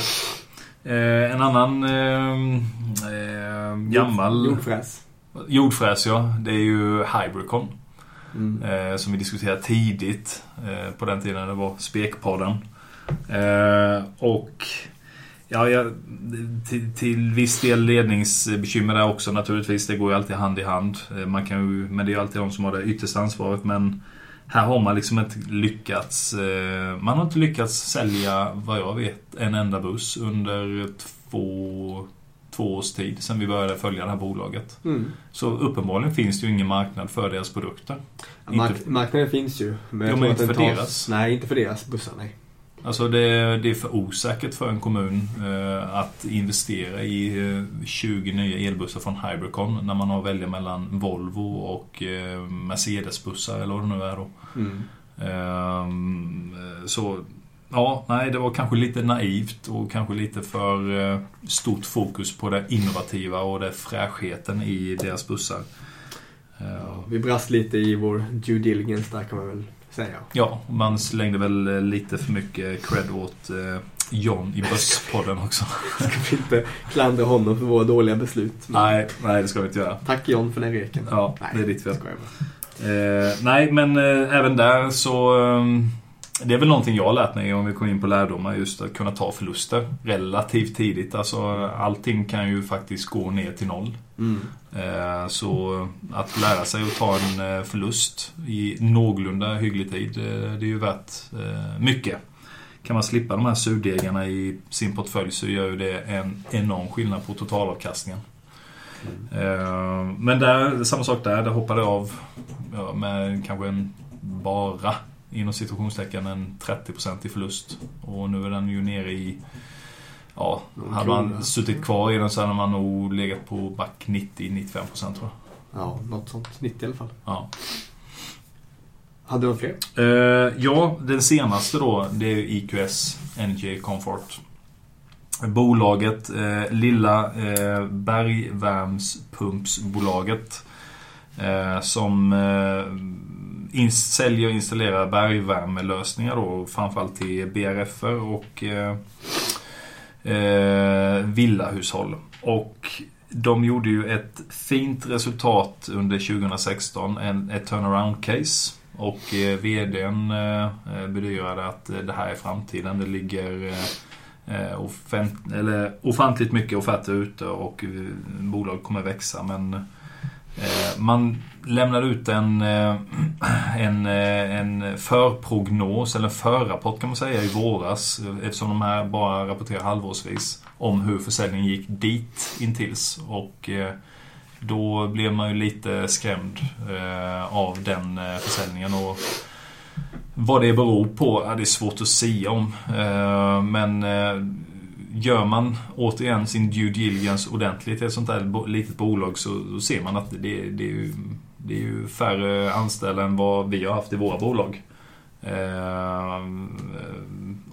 Eh, en annan eh, gammal Jordfräs. jordfräs ja. Det är ju Hybricon. Mm. Eh, som vi diskuterade tidigt eh, på den tiden det var Spekpodden. Eh, och ja, jag, till, till viss del ledningsbekymmer där också naturligtvis. Det går ju alltid hand i hand. Eh, man kan ju, men det är ju alltid de som har det yttersta ansvaret. Men här har man liksom inte lyckats. Eh, man har inte lyckats sälja, vad jag vet, en enda buss under två, två års tid sedan vi började följa det här bolaget. Mm. Så uppenbarligen finns det ju ingen marknad för deras produkter. Mark- Inte- marknaden finns ju. Men Jo, men inte för tas- deras. Nej, inte för deras bussar. Nej. Alltså det, det är för osäkert för en kommun eh, att investera i eh, 20 nya elbussar från Hybricon när man har att välja mellan Volvo och eh, Mercedes-bussar eller vad det nu är då. Mm. Ehm, eh, så ja, nej det var kanske lite naivt och kanske lite för eh, stort fokus på det innovativa och det fräschheten i deras bussar. Eh, Vi brast lite i vår due diligence där kan man väl säga. Ja, man slängde väl eh, lite för mycket cred åt John i Bösspodden också. Ska vi inte klandra honom för våra dåliga beslut. Men nej, nej, det ska vi inte göra. Tack John för den reken. Ja, nej, det är ditt fel. Eh, nej, men eh, även där så... Eh, det är väl någonting jag har lärt mig om vi kommer in på lärdomar. Just att kunna ta förluster relativt tidigt. Alltså allting kan ju faktiskt gå ner till noll. Mm. Eh, så att lära sig att ta en eh, förlust i någorlunda hygglig tid, eh, det är ju värt mycket. Kan man slippa de här surdegarna i sin portfölj så gör ju det en enorm skillnad på totalavkastningen. Eh, Men där, samma sak där, det hoppade av ja, med kanske en bara inom situationstecken en 30% i förlust. Och nu är den ju nere i Ja, Någon hade krona. man suttit kvar i den så hade man nog legat på back 90-95% tror jag. Ja, något sånt. 90 i alla fall. Ja. Hade du några fler? Eh, ja, den senaste då, det är IQS Energy Comfort. Bolaget, eh, lilla eh, bergvärmspumpsbolaget. Eh, som eh, in, säljer och installerar bergvärmelösningar då, framförallt till BRF och eh, eh, villahushåll. Och de gjorde ju ett fint resultat under 2016, en, ett turnaround case. Och eh, VDn eh, eh, bedyrade att eh, det här är framtiden. Det ligger eh, eh offent, eller ofantligt mycket offerter ute och eh, bolaget kommer växa. Men eh, Eh, man lämnade ut en, eh, en, eh, en förprognos, eller en förrapport kan man säga, i våras. Eftersom de här bara rapporterar halvårsvis om hur försäljningen gick dit intills. Och då blev man ju lite skrämd av den försäljningen. Och vad det beror på det är svårt att säga om. Men gör man återigen sin due diligence ordentligt i ett sånt här litet bolag så, ser man att det, det är ju Det är ju färre anställda än vad vi har haft i våra bolag. Eh,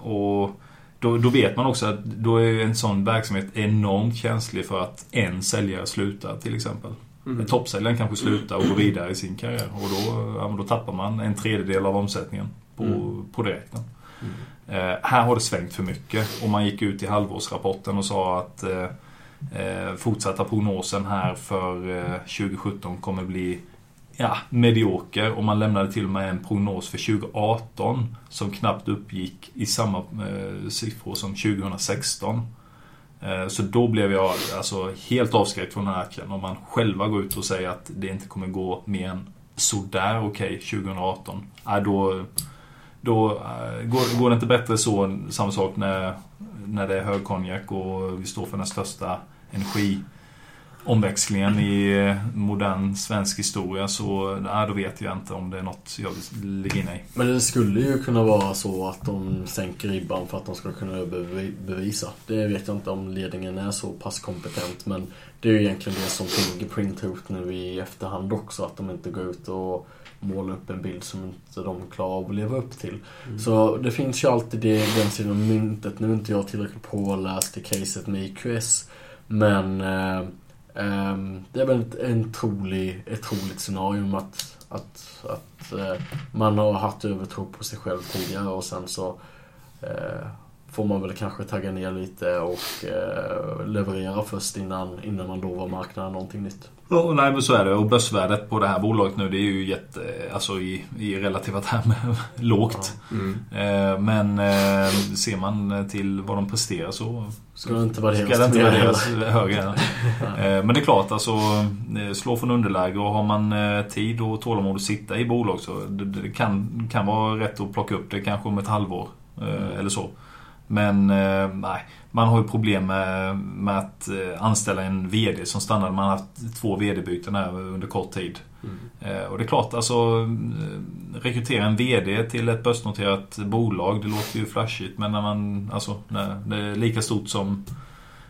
och då, då, vet man också att då är en sån verksamhet enormt känslig för att en säljare slutar till exempel. Mm. Toppsäljaren kanske slutar och går vidare i sin karriär och då, då tappar man en tredjedel av omsättningen på, mm. på direkten. Mm. Eh, här har det svängt för mycket och man gick ut i halvårsrapporten och sa att eh, eh fortsatta prognosen här för eh, 2017 kommer bli ja, medioker och man lämnade till och med en prognos för 2018 som knappt uppgick i samma eh, siffror som 2016. Eh, så då blev jag alltså helt avskräckt från den här aktien. Om man själva går ut och säger att det inte kommer gå mer än sådär okej okay, 2018. Äh, då då eh, går, går det inte bättre så. Samma sak när, när det är högkonjak och vi står för den största energiomväxlingen i eh, modern svensk historia så nej, då vet jag inte om det är något jag vill ligga inne i. Men det skulle ju kunna vara så att de sänker ribban för att de ska kunna bevisa. Det vet jag inte om ledningen är så pass kompetent men det är ju egentligen det som Fingerprint har gjort nu i efterhand också. Att de inte går ut och målar upp en bild som inte de klarar av att leva upp till. Mm. Så det finns ju alltid det, den sidan av myntet. Nu är inte jag tillräckligt påläst i caset med IQS. Men eh, Um, det är väl ett, en trolig, ett troligt scenario att, att, att uh, man har haft övertro på sig själv tidigare och sen så uh, får man väl kanske tagga ner lite och uh, leverera först innan, innan man lovar marknaden någonting nytt. Ja, nej men så är det. Och börsvärdet på det här bolaget nu det är ju jätte, alltså i, i relativa termer lågt. Ja. Mm. Eh, men eh, ser man till vad de presterar så ska det inte värderas, högre. eh, men det är klart alltså, slå från underläge och har man tid och tålamod att sitta i bolag så det, det kan, kan vara rätt att plocka upp det kanske om ett halvår. Mm. Eller så. Men nej, man har ju problem med, med att eh, anställa en VD som stannar. Man har haft två VD-byten här under kort tid. Mm. Eh, och det är klart, alltså eh, rekrytera en VD till ett börsnoterat bolag, det låter ju flashigt. Men när man, alltså, när det är lika stort som,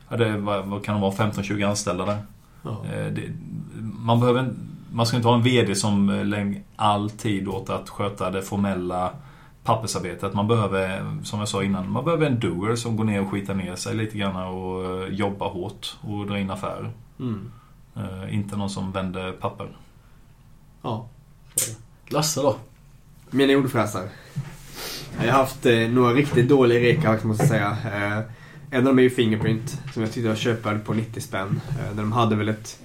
ja, det, vad, vad kan det vara, 15-20 anställda där. Ja. Det, man, behöver, man ska inte ha en VD som lägger all tid åt att sköta det formella pappersarbetet. Man behöver, som jag sa innan, man behöver en doer som går ner och skitar ner sig lite grann och eh, jobbar hårt och drar in affärer. Mm. Uh, inte någon som vänder papper. Ja. Lasse då? Mina ordfräsar. Jag har haft eh, några riktigt dåliga rekar måste jag säga. Eh, en av dem är ju Fingerprint som jag tyckte jag köpte på 90 spänn. Eh, de hade väl ett...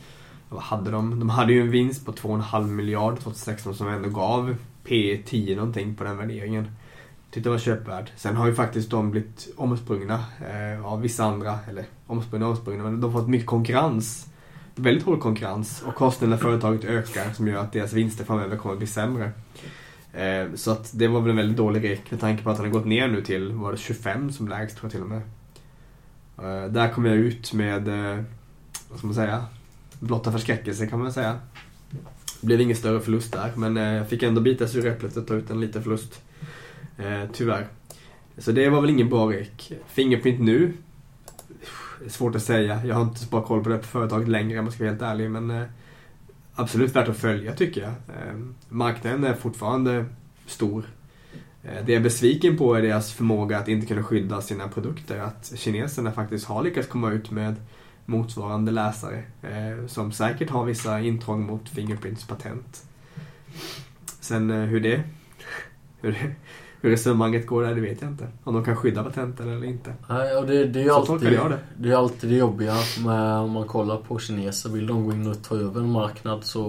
Vad hade de? De hade ju en vinst på 2,5 miljard 2016 som ändå gav P 10 någonting på den värderingen. Tyckte det var köpvärd. Sen har ju faktiskt de blivit omsprungna eh, av vissa andra, eller omsprungna och omsprungna, men de har fått mycket konkurrens. Väldigt hård konkurrens och kostnaderna för företaget ökar som gör att deras vinster framöver kommer att bli sämre. Eh, så att det var väl en väldigt dålig rek med tanke på att den har gått ner nu till, var det 25 som lägst tror jag till och med. Eh, där kom jag ut med, eh, vad ska man säga, blotta förskräckelse kan man säga. Det blev ingen större förlust där, men eh, jag fick ändå bita sig ur äpplet och ta ut en liten förlust. Eh, tyvärr. Så det var väl ingen bra rek. Fingerprint nu? Svårt att säga. Jag har inte så bra koll på det på företaget längre om jag ska vara helt ärlig. Men eh, absolut värt att följa tycker jag. Ehm, marknaden är fortfarande stor. Eh, det jag är besviken på är deras förmåga att inte kunna skydda sina produkter. Att kineserna faktiskt har lyckats komma ut med motsvarande läsare eh, som säkert har vissa intrång mot Fingerprints patent. Sen eh, hur det hur, det, hur resonemanget går där, det vet jag inte. Om de kan skydda patenten eller inte. Nej, och det, det är ju alltid, det. det är alltid det jobbiga med om man kollar på kineser. Vill de gå in och ta över en marknad så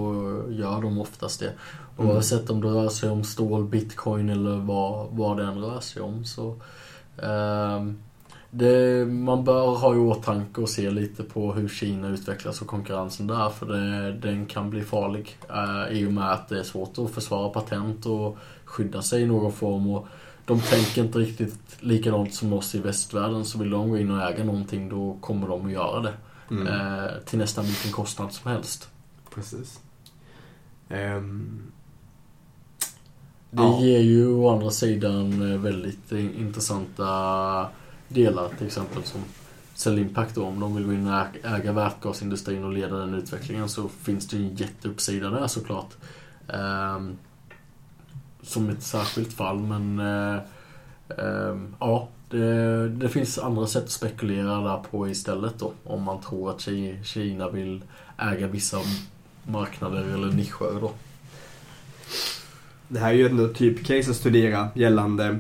gör de oftast det. Mm. Oavsett om det rör sig om stål, bitcoin eller vad, vad det än rör sig om. Så, um, det, man bör ha i åtanke och se lite på hur Kina utvecklas och konkurrensen där. För det, den kan bli farlig. Eh, I och med att det är svårt att försvara patent och skydda sig i någon form. Och de tänker inte riktigt likadant som oss i västvärlden. Så vill de gå in och äga någonting då kommer de att göra det. Mm. Eh, till nästan vilken kostnad som helst. Precis. Um... Det ja. ger ju å andra sidan väldigt intressanta delar till exempel som Cellimpact då, om de vill gå in och äga vätgasindustrin och leda den utvecklingen så finns det ju en jätteuppsida där såklart. Um, som ett särskilt fall men uh, um, ja, det, det finns andra sätt att spekulera där på istället då. Om man tror att Kina vill äga vissa marknader eller nischer då. Det här är ju ändå typcase att studera gällande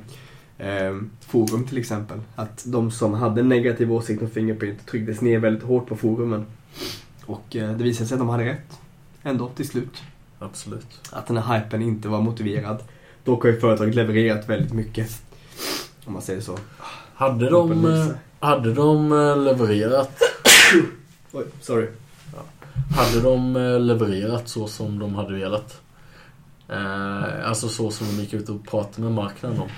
eh, forum till exempel. Att de som hade en negativ åsikt om Fingerprint trycktes ner väldigt hårt på forumen. Och eh, det visade sig att de hade rätt. Ändå till slut. Absolut. Att den här hypen inte var motiverad. Dock har ju företaget levererat väldigt mycket. Om man säger så. Hade de, eh, hade de eh, levererat Oj, sorry. Hade de eh, levererat så som de hade velat? Eh, alltså så som de gick ut och pratade med marknaden om.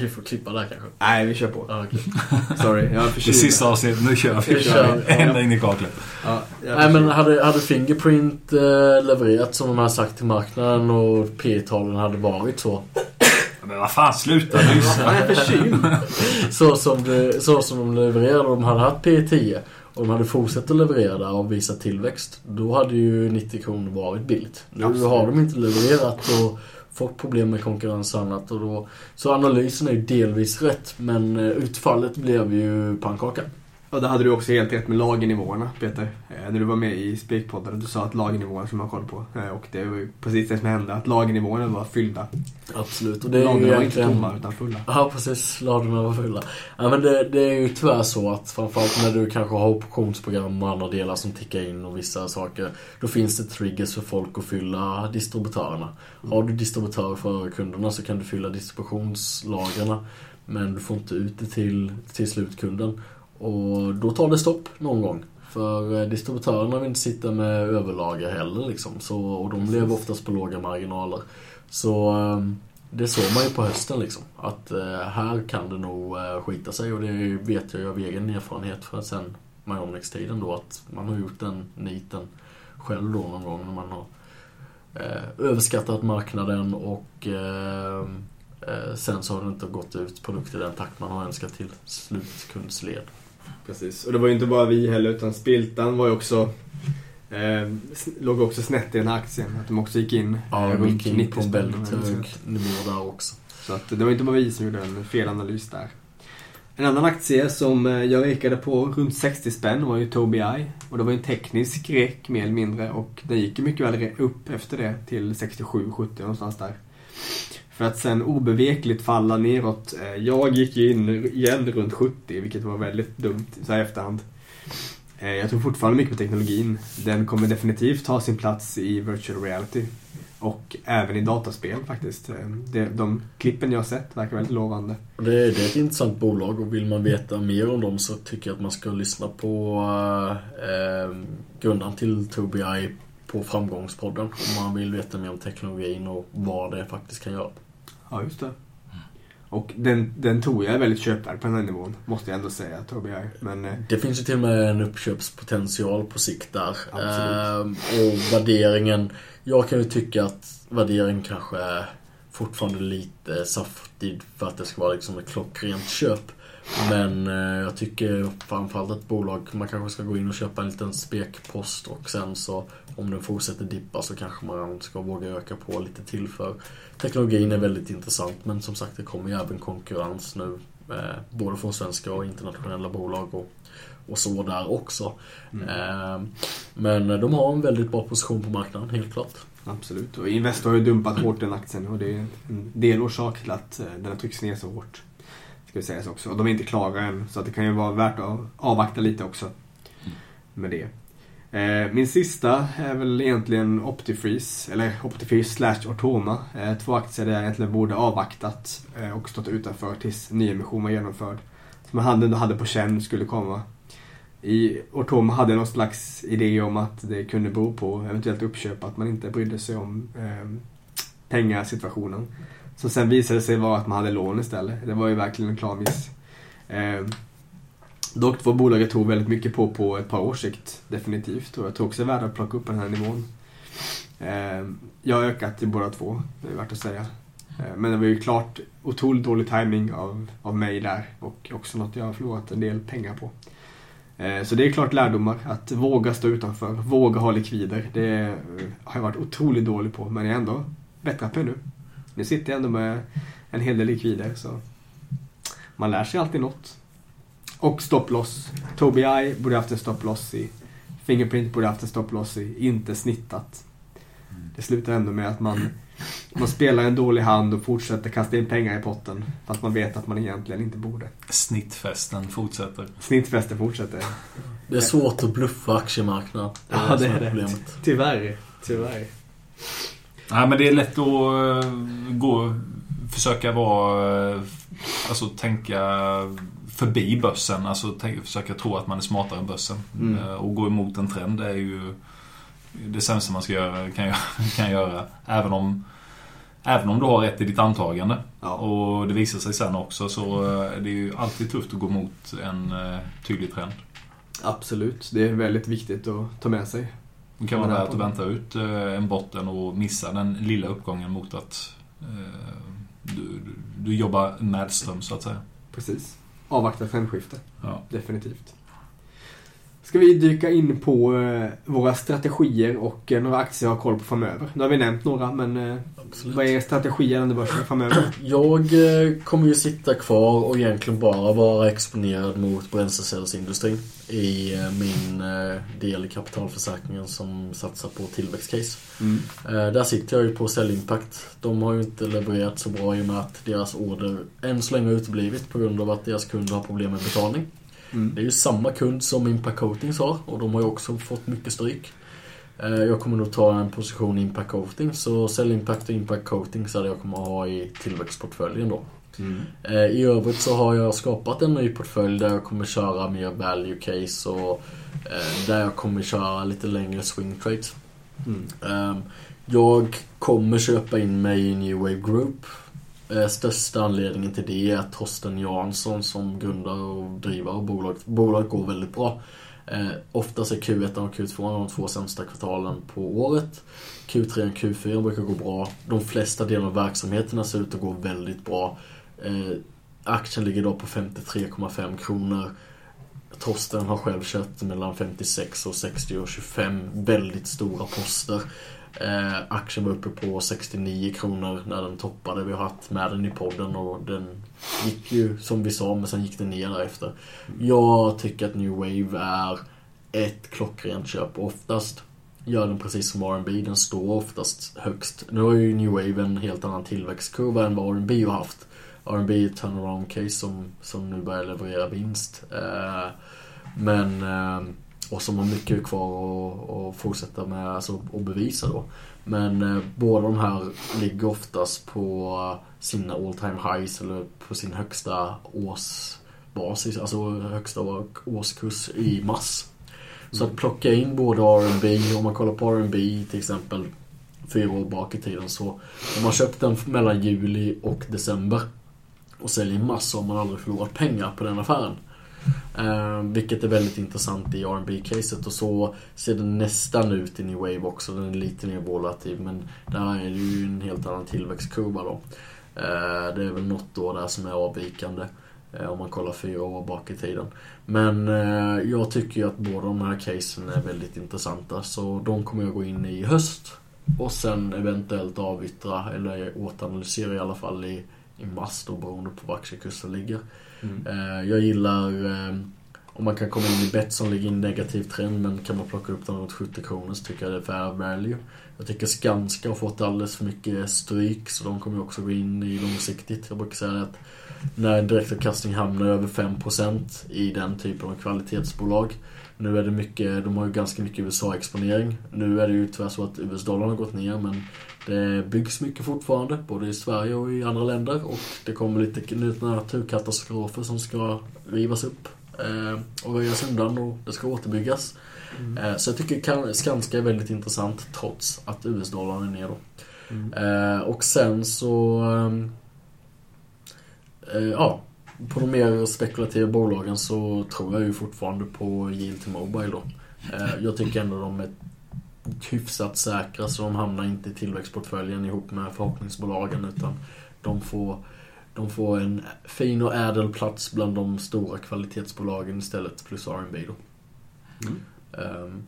Vi får klippa där kanske. Nej, vi kör på. Ja, okej. Sorry, jag är Det förkyld. sista avsnittet, nu kör vi. Vi kör. Ända in i kaklet. Ja, jag är Nej men hade, hade Fingerprint eh, levererat som de hade sagt till marknaden och P-talen hade varit så. Men vad fan, sluta Jag nyssa. är förkyld. Så som, det, så som de levererade och de hade haft P10 och de hade fortsatt att leverera där och visa tillväxt. Då hade ju 90 kronor varit billigt. Nu Absolut. har de inte levererat och fått problem med konkurrens och annat. Och då, så analysen är ju delvis rätt men eh, utfallet blev ju pannkaka. Och det hade du också helt rätt med lagernivåerna, Peter. Eh, när du var med i Spekpodden, du sa att lagernivåerna skulle man ha koll på. Eh, och det var ju precis det som hände, att lagernivåerna var fyllda. Absolut. Och det är Ladorna var inte tomma, utan fulla. Ja precis, ladorna var fulla. Ja men det, det är ju tyvärr så att framförallt när du kanske har optionsprogram och andra delar som tickar in och vissa saker. Då finns det triggers för folk att fylla distributörerna. Har du distributörer för kunderna så kan du fylla distributionslagren. Men du får inte ut det till, till slutkunden. Och då tar det stopp någon gång. För eh, distributörerna vill inte sitta med överlager heller liksom. Så, och de lever oftast på låga marginaler. Så ehm, det såg man ju på hösten liksom. Att eh, här kan det nog eh, skita sig och det vet jag ju av egen erfarenhet från sen Myonix-tiden då att man har gjort den niten själv då någon gång när man har eh, överskattat marknaden och eh, eh, sen så har det inte gått ut produkter i den takt man har önskat till slutkundsled. Precis. Och det var ju inte bara vi heller, utan Spiltan var ju också... Eh, låg också snett i den här aktien. Att de också gick in Ja, eh, de gick in på en väldigt hög nivå där också. Så att det var inte bara vi som gjorde en felanalys där. En annan aktie som eh, jag rekade på runt 60 spänn var ju Tobii Eye. Och det var ju en teknisk rek mer eller mindre och den gick ju mycket väl upp efter det till 67-70 någonstans där. För att sen obevekligt falla neråt. Eh, jag gick ju in igen runt 70 vilket var väldigt dumt så här i efterhand. Eh, jag tror fortfarande mycket på teknologin. Den kommer definitivt ta sin plats i virtual reality. Och även i dataspel faktiskt. Eh, de, de klippen jag har sett verkar väldigt lovande. Det, det är ett intressant bolag och vill man veta mer om dem så tycker jag att man ska lyssna på eh, grundaren till Tobii på Framgångspodden om man vill veta mer om teknologin och vad det faktiskt kan göra. Ja, just det. Och den, den tror jag är väldigt köpvärd på den här nivån. Måste jag ändå säga, Tobii Eye. Men eh, Det finns ju till och med en uppköpspotential på sikt där. Absolut. Ehm, och värderingen, jag kan ju tycka att värderingen kanske är fortfarande lite saftig för att det ska vara liksom ett klockrent köp. Men eh, jag tycker framförallt att bolag, man kanske ska gå in och köpa en liten spekpost och sen så om den fortsätter dippa så kanske man ska våga öka på lite till för teknologin är väldigt intressant men som sagt det kommer ju även konkurrens nu eh, både från svenska och internationella bolag och, och så där också. mm, Eh, men de har en väldigt bra position på marknaden, helt klart. absolut. Och Investor har ju dumpat hårt den aktien och det är en delorsak till att eh, den har tryckts ner så hårt. Ska vi säga så också. Och de är inte klara än så att det kan ju vara värt att avvakta lite också. Med det. Eh, min sista är väl egentligen Optifreeze, eller Optifreeze slash Ortoma. Eh, två aktier där jag egentligen borde avvaktat eh, och stått utanför tills nyemission var genomförd. Som jag ändå hade på känn skulle komma. I Ortoma hade jag någon slags idé om att det kunde bero på eventuellt uppköp, att man inte brydde sig om eh, pengasituationen. Som sen visade sig vara att man hade lån istället. Det var ju verkligen en klar miss. Eh, dock var bolaget tror väldigt mycket på på ett par års sikt. Definitivt. Och jag tror också det är värt att plocka upp den här nivån. Eh, jag har ökat i båda två, det är värt att säga. Eh, Men det var ju klart otroligt dålig timing av, av mig där och också något jag har förlorat en del pengar på. Ehm, så det är klart lärdomar, att våga stå utanför, våga ha likvider. Det har jag varit otroligt dålig på men jag är ändå bättre på nu. Nu sitter jag ändå med en hel del likvider så man lär sig alltid något. Och stopploss. Tobii Eye borde haft en stopploss i. Fingerprint borde haft en stopploss i. Inte snittat. Det slutar ändå med att man, man spelar en dålig hand och fortsätter kasta in pengar i potten. Fast man vet att man egentligen inte borde. Snittfesten fortsätter. Snittfesten fortsätter. Det är svårt att bluffa aktiemarknaden. Det är Ja, det är det. problemet. Tyvärr. Tyvärr. Nej, men det är lätt att eh, gå, försöka vara, eh, alltså tänka förbi börsen. Alltså tänka, försöka tro att man är smartare än börsen. Mm. Eh, Och gå emot en trend är ju det sämsta man ska göra, kan, göra, kan göra. Även om, även om du har rätt i ditt antagande. Ja. Och det visar sig sen också så det är ju alltid tufft att gå mot en tydlig trend. Absolut. Det är väldigt viktigt att ta med sig. Det kan här värt att vänta ut eh, en botten och missa den lilla uppgången mot att eh, du, du, jobbar medström så att säga. Precis. Avvakta trendskifte. Ja. Definitivt. Ska vi dyka in på eh, våra strategier och eh, några aktier jag har koll på framöver. Nu har vi nämnt några, men eh, Absolut. vad är er strategi gällande börsen framöver? Jag kommer ju sitta kvar och egentligen bara vara exponerad mot bränslecellsindustrin i min del i kapitalförsäkringen som satsar på tillväxtcase. Mm. Där sitter jag ju på Cell Impact. De har ju inte levererat så bra i och med att deras order än så länge har uteblivit på grund av att deras kunder har problem med betalning. Mm. Det är ju samma kund som Impact Coatings har och de har ju också fått mycket stryk. Eh, Jag kommer nog ta en position i Impact Coatings så Cell Impact och Impact Coatings är det jag kommer ha i tillväxtportföljen då. Mm. Eh, I övrigt så har jag skapat en ny portfölj där jag kommer köra mer value case och eh, där jag kommer köra lite längre swing trades. Mm. Ehm, Jag kommer köpa in mig i New Wave Group. Eh, största anledningen till det är att Torsten Jansson som grundare och drivare av bolaget, bolaget går väldigt bra. Eh, oftast är Q1 och Q2 de två sämsta kvartalen på året. Q3 och Q4 brukar gå bra. De flesta delar av verksamheterna ser ut att gå väldigt bra. Eh, aktien ligger då på 53,5 kronor. Torsten har själv köpt mellan 56 och 60 och 25 väldigt stora poster. Eh, aktien var uppe på 69 kronor när den toppade. Vi har haft med den i podden och den gick ju som vi sa men sen gick den ner därefter. Jag tycker att New Wave är ett klockrent köp. Oftast gör den precis som R&B den står oftast högst. Nu har ju New Wave en helt annan tillväxtkurva än vad R&B har haft. R&B är ett turnaround case som, som nu börjar leverera vinst. Eh, men eh, och som har mycket kvar att, fortsätta med, alltså att bevisa då. Men eh, båda de här ligger oftast på sina all time highs eller på sin högsta årsbasis, alltså högsta årskurs i mars. Så att plocka in både R&B om man kollar på R&B till exempel fyra år bak i tiden så om man köpt den mellan juli och december och säljer i mars så har man aldrig förlorat pengar på den affären. Eh, vilket är väldigt intressant i rb caset och så ser den nästan ut i New Wave också. Den är lite mer volatil men där är det ju en helt annan tillväxtkurva då. Eh, det är väl något då där som är avvikande. eh, Om man kollar fyra år bak i tiden. Men eh, jag tycker ju att båda de här casen är väldigt intressanta. Så de kommer jag gå in i i höst. Och sen eventuellt avyttra eller återanalysera i alla fall i, i mars då beroende på var aktiekursen ligger. Mm. Eh, jag gillar eh, om man kan komma in i bet som ligger i en negativ trend men kan man plocka upp den runt 70 kronor så tycker jag det är fair value. Jag tycker Skanska har fått alldeles för mycket stryk så de kommer också gå in i långsiktigt. Jag brukar säga att när en direktavkastning hamnar över 5% i den typen av kvalitetsbolag. Nu är det mycket, de har ju ganska mycket USA-exponering. Nu är det ju tyvärr så att US-dollarn har gått ner men det byggs mycket fortfarande, både i Sverige och i andra länder. Och det kommer lite naturkatastrofer som ska rivas upp eh, och röjas undan och det ska återbyggas. Mm. Eh, så jag tycker kan- Skanska är väldigt intressant trots att US-dollarn är ner då. Mm. Eh, och sen så... ehm, eh, ja, på de mer spekulativa bolagen så tror jag ju fortfarande på Yield to Mobile då. Jag tycker ändå de är hyfsat säkra så de hamnar inte i tillväxtportföljen ihop med förhoppningsbolagen utan de får, de får en fin och ädel plats bland de stora kvalitetsbolagen istället plus R&B då. Mm. Ehm,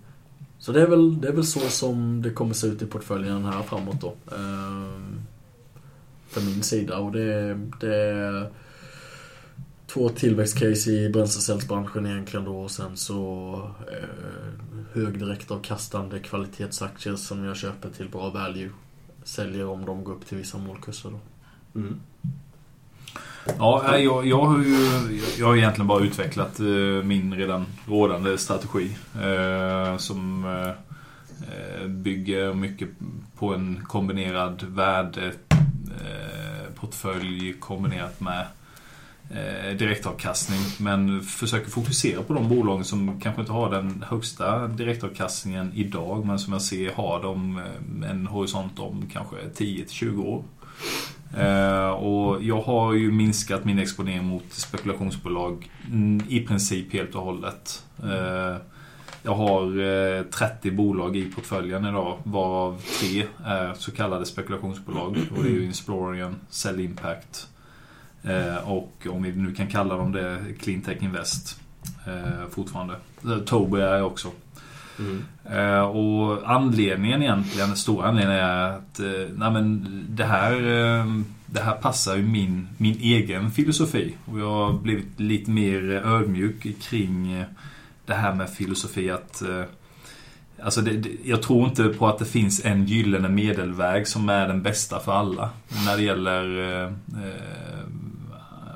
så det är, väl, det är väl så som det kommer se ut i portföljen här framåt då. Ehm, för min sida och det, det är två tillväxtcase i bränslecellsbranschen egentligen då och sen så eh, hög direktavkastande kvalitetsaktier som jag köper till bra value. Säljer om de går upp till vissa målkurser då. Mm. Ja, jag, jag har ju jag har egentligen bara utvecklat eh, min redan rådande strategi. Eh, som eh, bygger mycket på en kombinerad värdeportfölj kombinerat med Eh, direktavkastning. Men försöker fokusera på de bolagen som kanske inte har den högsta direktavkastningen idag men som jag ser har de eh, en horisont om kanske 10-20 år. Eh, och jag har ju minskat min exponering mot spekulationsbolag mm, i princip helt och hållet. Jag har 30 bolag i portföljen idag varav tre är så kallade spekulationsbolag. Och det är ju Insplorian, Cell Impact och om vi nu kan kalla dem det, Cleantech Invest eh, fortfarande. Eh, Tobii är också. Mm. Eh, och anledningen egentligen, den stora anledningen är att eh, nej men det, här, eh, det här passar ju min, min egen filosofi. Och jag har blivit lite mer ödmjuk kring eh, det här med filosofi att eh, Alltså det, det, jag tror inte på att det finns en gyllene medelväg som är den bästa för alla när det gäller eh, eh,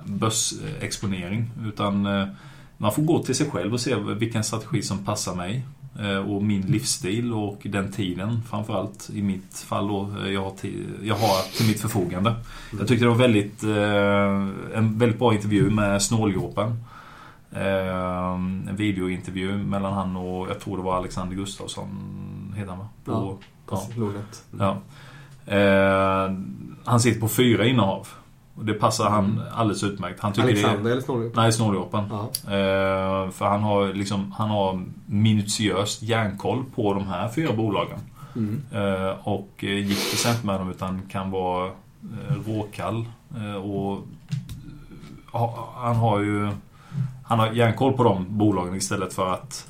börsexponering. Utan eh, man får gå till sig själv och se vilken strategi som passar mig. Eh, och min livsstil och den tiden framförallt i mitt fall då, eh, jag har, till, jag har till mitt förfogande. Jag tyckte det var väldigt, en väldigt bra intervju med Snåljåpen. En videointervju mellan han och, jag tror det var Alexander Gustafsson, heter han va? På, Ja, ja. Ja. Han sitter på fyra innehav. Och det passar han alldeles utmärkt. Han tycker Alexander det eller Snåljåp? är... Nej, Snåljåpen. Eh, för han har, liksom, han har minutiöst järnkoll på de här fyra bolagen. Mm. Eh, och eh, sig inte med dem utan kan vara eh, råkall. Eh, och ha, han har ju han har järnkoll på de bolagen istället för att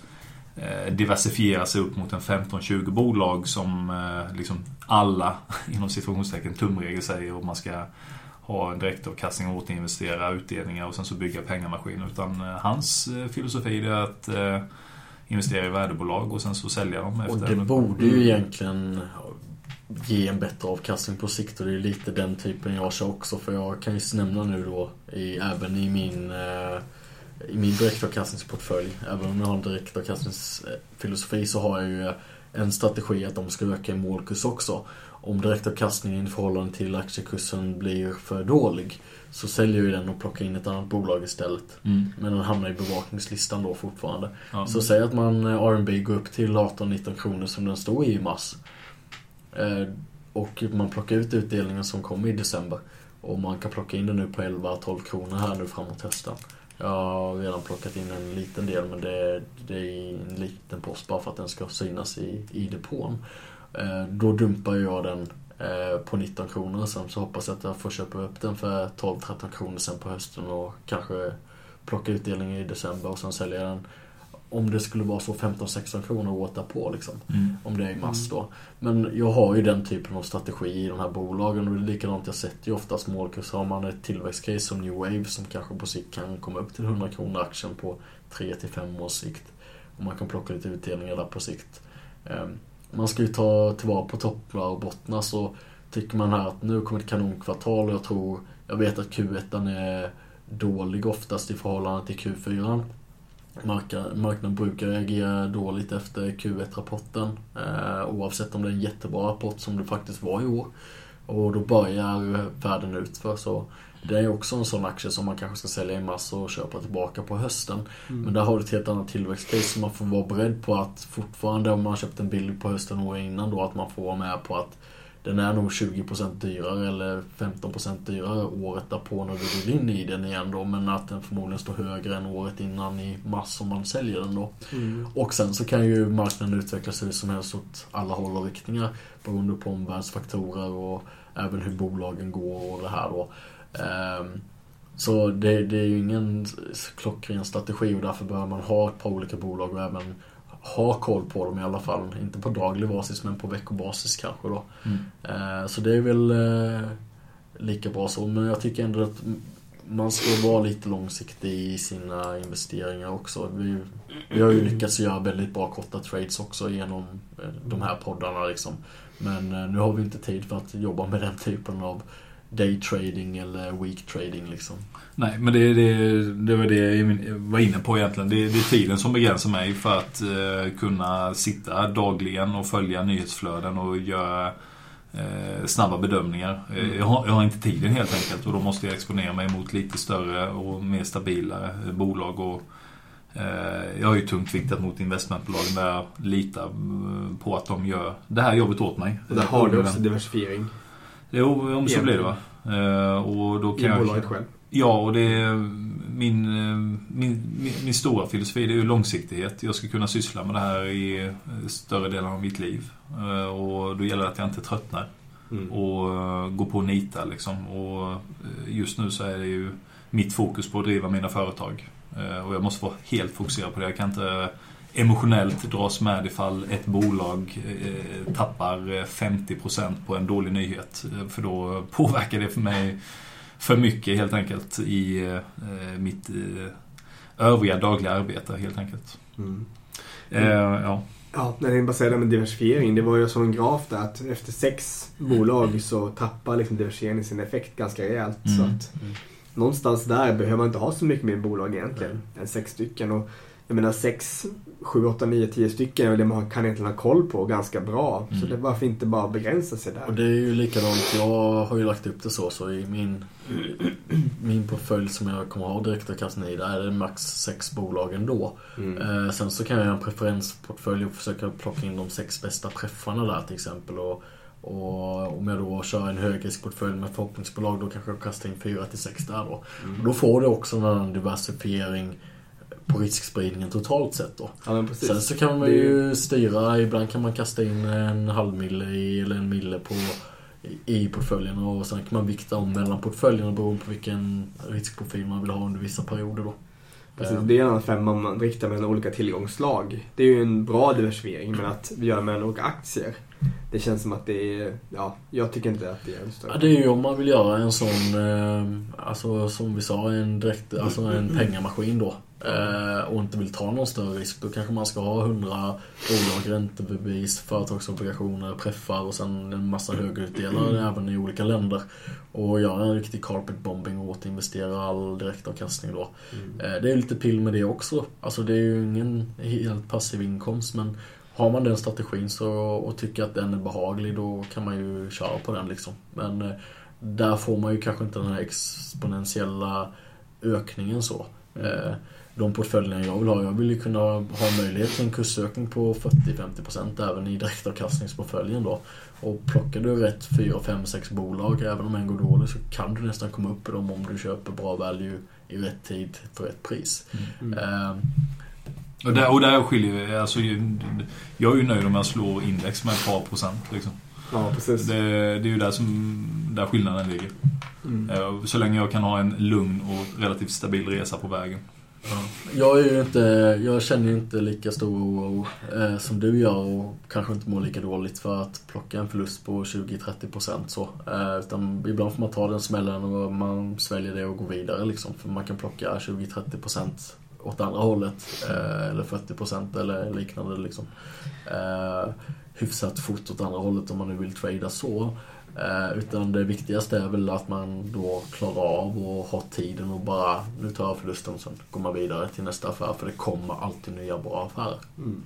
eh, diversifiera sig upp mot en 15-20 bolag som liksom alla inom situationstecken tumregel säger och man ska ha en direktavkastning, återinvestera utdelningar och sen så bygga pengamaskin. Utan eh, hans eh, filosofi är att eh, investera i värdebolag och sen så sälja dem Och efter det borde ju egentligen ge en bättre avkastning på sikt och det är lite den typen jag kör också för jag kan ju nämna nu då i, även i min i min direktavkastningsportfölj, även om jag har en direktavkastningsfilosofi så har jag ju en strategi att de ska öka i målkurs också. Om direktavkastningen i förhållande till aktiekursen blir för dålig så säljer ju den och plockar in ett annat bolag istället. Mm. Men den hamnar i bevakningslistan då fortfarande. Ja. Så säg att man eh, R&B går upp till 18-19 kronor som den stod i i mars. Eh, och man plockar ut utdelningen som kommer i december. Och man kan plocka in den nu på 11-12 kronor här nu framåt hösten. Jag har redan plockat in en liten del men det, det är en liten post bara för att den ska synas i, i depån. Eh, då dumpar jag den eh, på 19 kronor sen så hoppas jag att jag får köpa upp den för 12-13 kronor sen på hösten och kanske plocka utdelning i december och sen sälja den om det skulle vara så 15-16 kronor åt på liksom. Mm. Om det är i mars då. Men jag har ju den typen av strategi i de här bolagen och det är likadant, jag sätter ju oftast målkurs. Har man ett tillväxtcase som New Wave som kanske på sikt kan komma upp till 100 kronor aktien på 3-5 års sikt. Och man kan plocka lite utdelningar där på sikt. Man ska ju ta tillvara på toppar och bottnar så tycker man här att nu kommer ett kanonkvartal och jag tror, jag vet att Q1 är dålig oftast i förhållande till Q4. Marknaden brukar reagera dåligt efter Q1-rapporten eh, oavsett om det är en jättebra rapport som det faktiskt var i år. Och då börjar världen utför så det är också en sån aktie som man kanske ska sälja i massa och köpa tillbaka på hösten. Mm. Men där har du ett helt annat tillväxtcase så man får vara beredd på att fortfarande om man har köpt en billig på hösten året innan då att man får vara med på att den är nog 20% dyrare eller 15% dyrare året därpå när du går in i den igen då. Men att den förmodligen står högre än året innan i mars om man säljer den då. Mm. Och sen så kan ju marknaden utvecklas hur som helst åt alla håll och riktningar. Beroende på omvärldsfaktorer och även hur bolagen går och det här då. Ehm, så det, det är ju ingen klockren strategi och därför behöver man ha ett par olika bolag och även ha koll på dem i alla fall. Inte på daglig basis men på veckobasis kanske då. Mm. Eh, Så det är väl eh, lika bra så. Men jag tycker ändå att man ska vara lite långsiktig i sina investeringar också. Vi, vi har ju lyckats göra väldigt bra korta trades också genom eh, de här poddarna liksom. Men eh, nu har vi inte tid för att jobba med den typen av daytrading eller week trading liksom. Nej, men det, det, det var det jag var inne på egentligen. Det, det är tiden som begränsar mig för att eh, kunna sitta dagligen och följa nyhetsflöden och göra eh, snabba bedömningar. Eh, Jag, har, jag har inte tiden helt enkelt och då måste jag exponera mig mot lite större och mer stabila eh, bolag. Och, eh, jag har ju tungt viktat mot investmentbolagen där jag litar eh, på att de gör det här jobbet åt mig. Och där har du också diversifiering Jo, om så blir det va. Eh, och då kan i jag... bolaget själv. Ja, och det är min, eh, min, min, min stora filosofi det är ju långsiktighet. Jag ska kunna syssla med det här i eh, större delen av mitt liv. Och då gäller det att jag inte tröttnar Mm. och går på och nitar liksom. Och just nu så är det ju mitt fokus på att driva mina företag. Och jag måste vara helt fokuserad på det. Jag kan inte emotionellt dras med ifall ett bolag eh, tappar eh, 50% på en dålig nyhet. Eh, För då påverkar det för mig för mycket helt enkelt i eh, mitt eh, övriga dagliga arbete helt enkelt. Mm. Eh, ja. Ja, när säga det med diversifiering. Det var ju så en graf där att efter sex bolag så tappar liksom diversifieringen sin effekt ganska rejält. Så Mm. att någonstans där behöver man inte ha så mycket mer bolag egentligen än sex stycken. Och jag menar sex, sju, åtta, nio, tio stycken är väl det man kan egentligen ha koll på ganska bra. Så Mm. det, varför inte bara begränsa sig där? Och det är ju likadant, jag har ju lagt upp det så, så i min, min portfölj som jag kommer ha direktavkastning i, där är det max sex bolag ändå. Mm. Eh, sen så kan jag göra en preferensportfölj och försöka plocka in de sex bästa preffarna där till exempel. Och, och om jag då kör en högriskportfölj med förhoppningsbolag då kanske jag kastar in fyra till sex där då. Mm. Och då får du också en annan diversifiering på riskspridningen totalt sett då. Ja. Sen så kan man ju styra, ibland kan man kasta in en halv mille i, eller en mille på i portföljen och sen kan man vikta om mellan portföljerna beroende på vilken riskprofil man vill ha under vissa perioder då. Precis, Eh, det är en annan femma om man riktar mellan olika tillgångsslag. Det är ju en bra diversifiering men att vi gör mellan olika aktier. Det känns som att det är, ja, jag tycker inte att det är en större. Ja, det är ju om man vill göra en sån, eh, alltså som vi sa, en direkt, alltså en pengamaskin då. Eh, och inte vill ta någon större risk. Då kanske man ska ha 100 bolag, räntebevis, företagsobligationer, preffar och sen en massa högutdelare även i olika länder. Och göra en riktig carpet bombing och återinvestera all direktavkastning då. Mm. Eh, Det är lite pill med det också. Alltså det är ju ingen helt passiv inkomst men har man den strategin så, och tycker att den är behaglig då kan man ju köra på den liksom. Men eh, där får man ju kanske inte den här exponentiella ökningen så. Eh, De portföljerna jag vill ha, jag vill ju kunna ha möjlighet till en kursökning på 40-50% även i direktavkastningsportföljen då. Och plockar du rätt 4, 5, 6 bolag, även om en går dåligt, så kan du nästan komma upp i dem om du köper bra value i rätt tid för rätt pris. Mm. Eh, Och där, och där skiljer jag, alltså, Jag är ju nöjd om jag slår index med ett par procent. Liksom. Ja, precis. Det, det är ju där, som, där skillnaden ligger. Mm. Eh, Så länge jag kan ha en lugn och relativt stabil resa på vägen. Jag är ju inte, jag känner ju inte lika stor oro eh, som du gör och kanske inte mår lika dåligt för att plocka en förlust på 20-30% så. Eh, utan ibland får man ta den smällen och man sväljer det och går vidare liksom. För man kan plocka 20-30% åt andra hållet. Eh, eller 40% eller liknande liksom. Eh, hyfsat fort åt andra hållet om man nu vill trada så. Eh, utan det viktigaste är väl att man då klarar av och har tiden och bara nu tar jag förlusten och sen går man vidare till nästa affär för det kommer alltid nya bra affärer. Mm.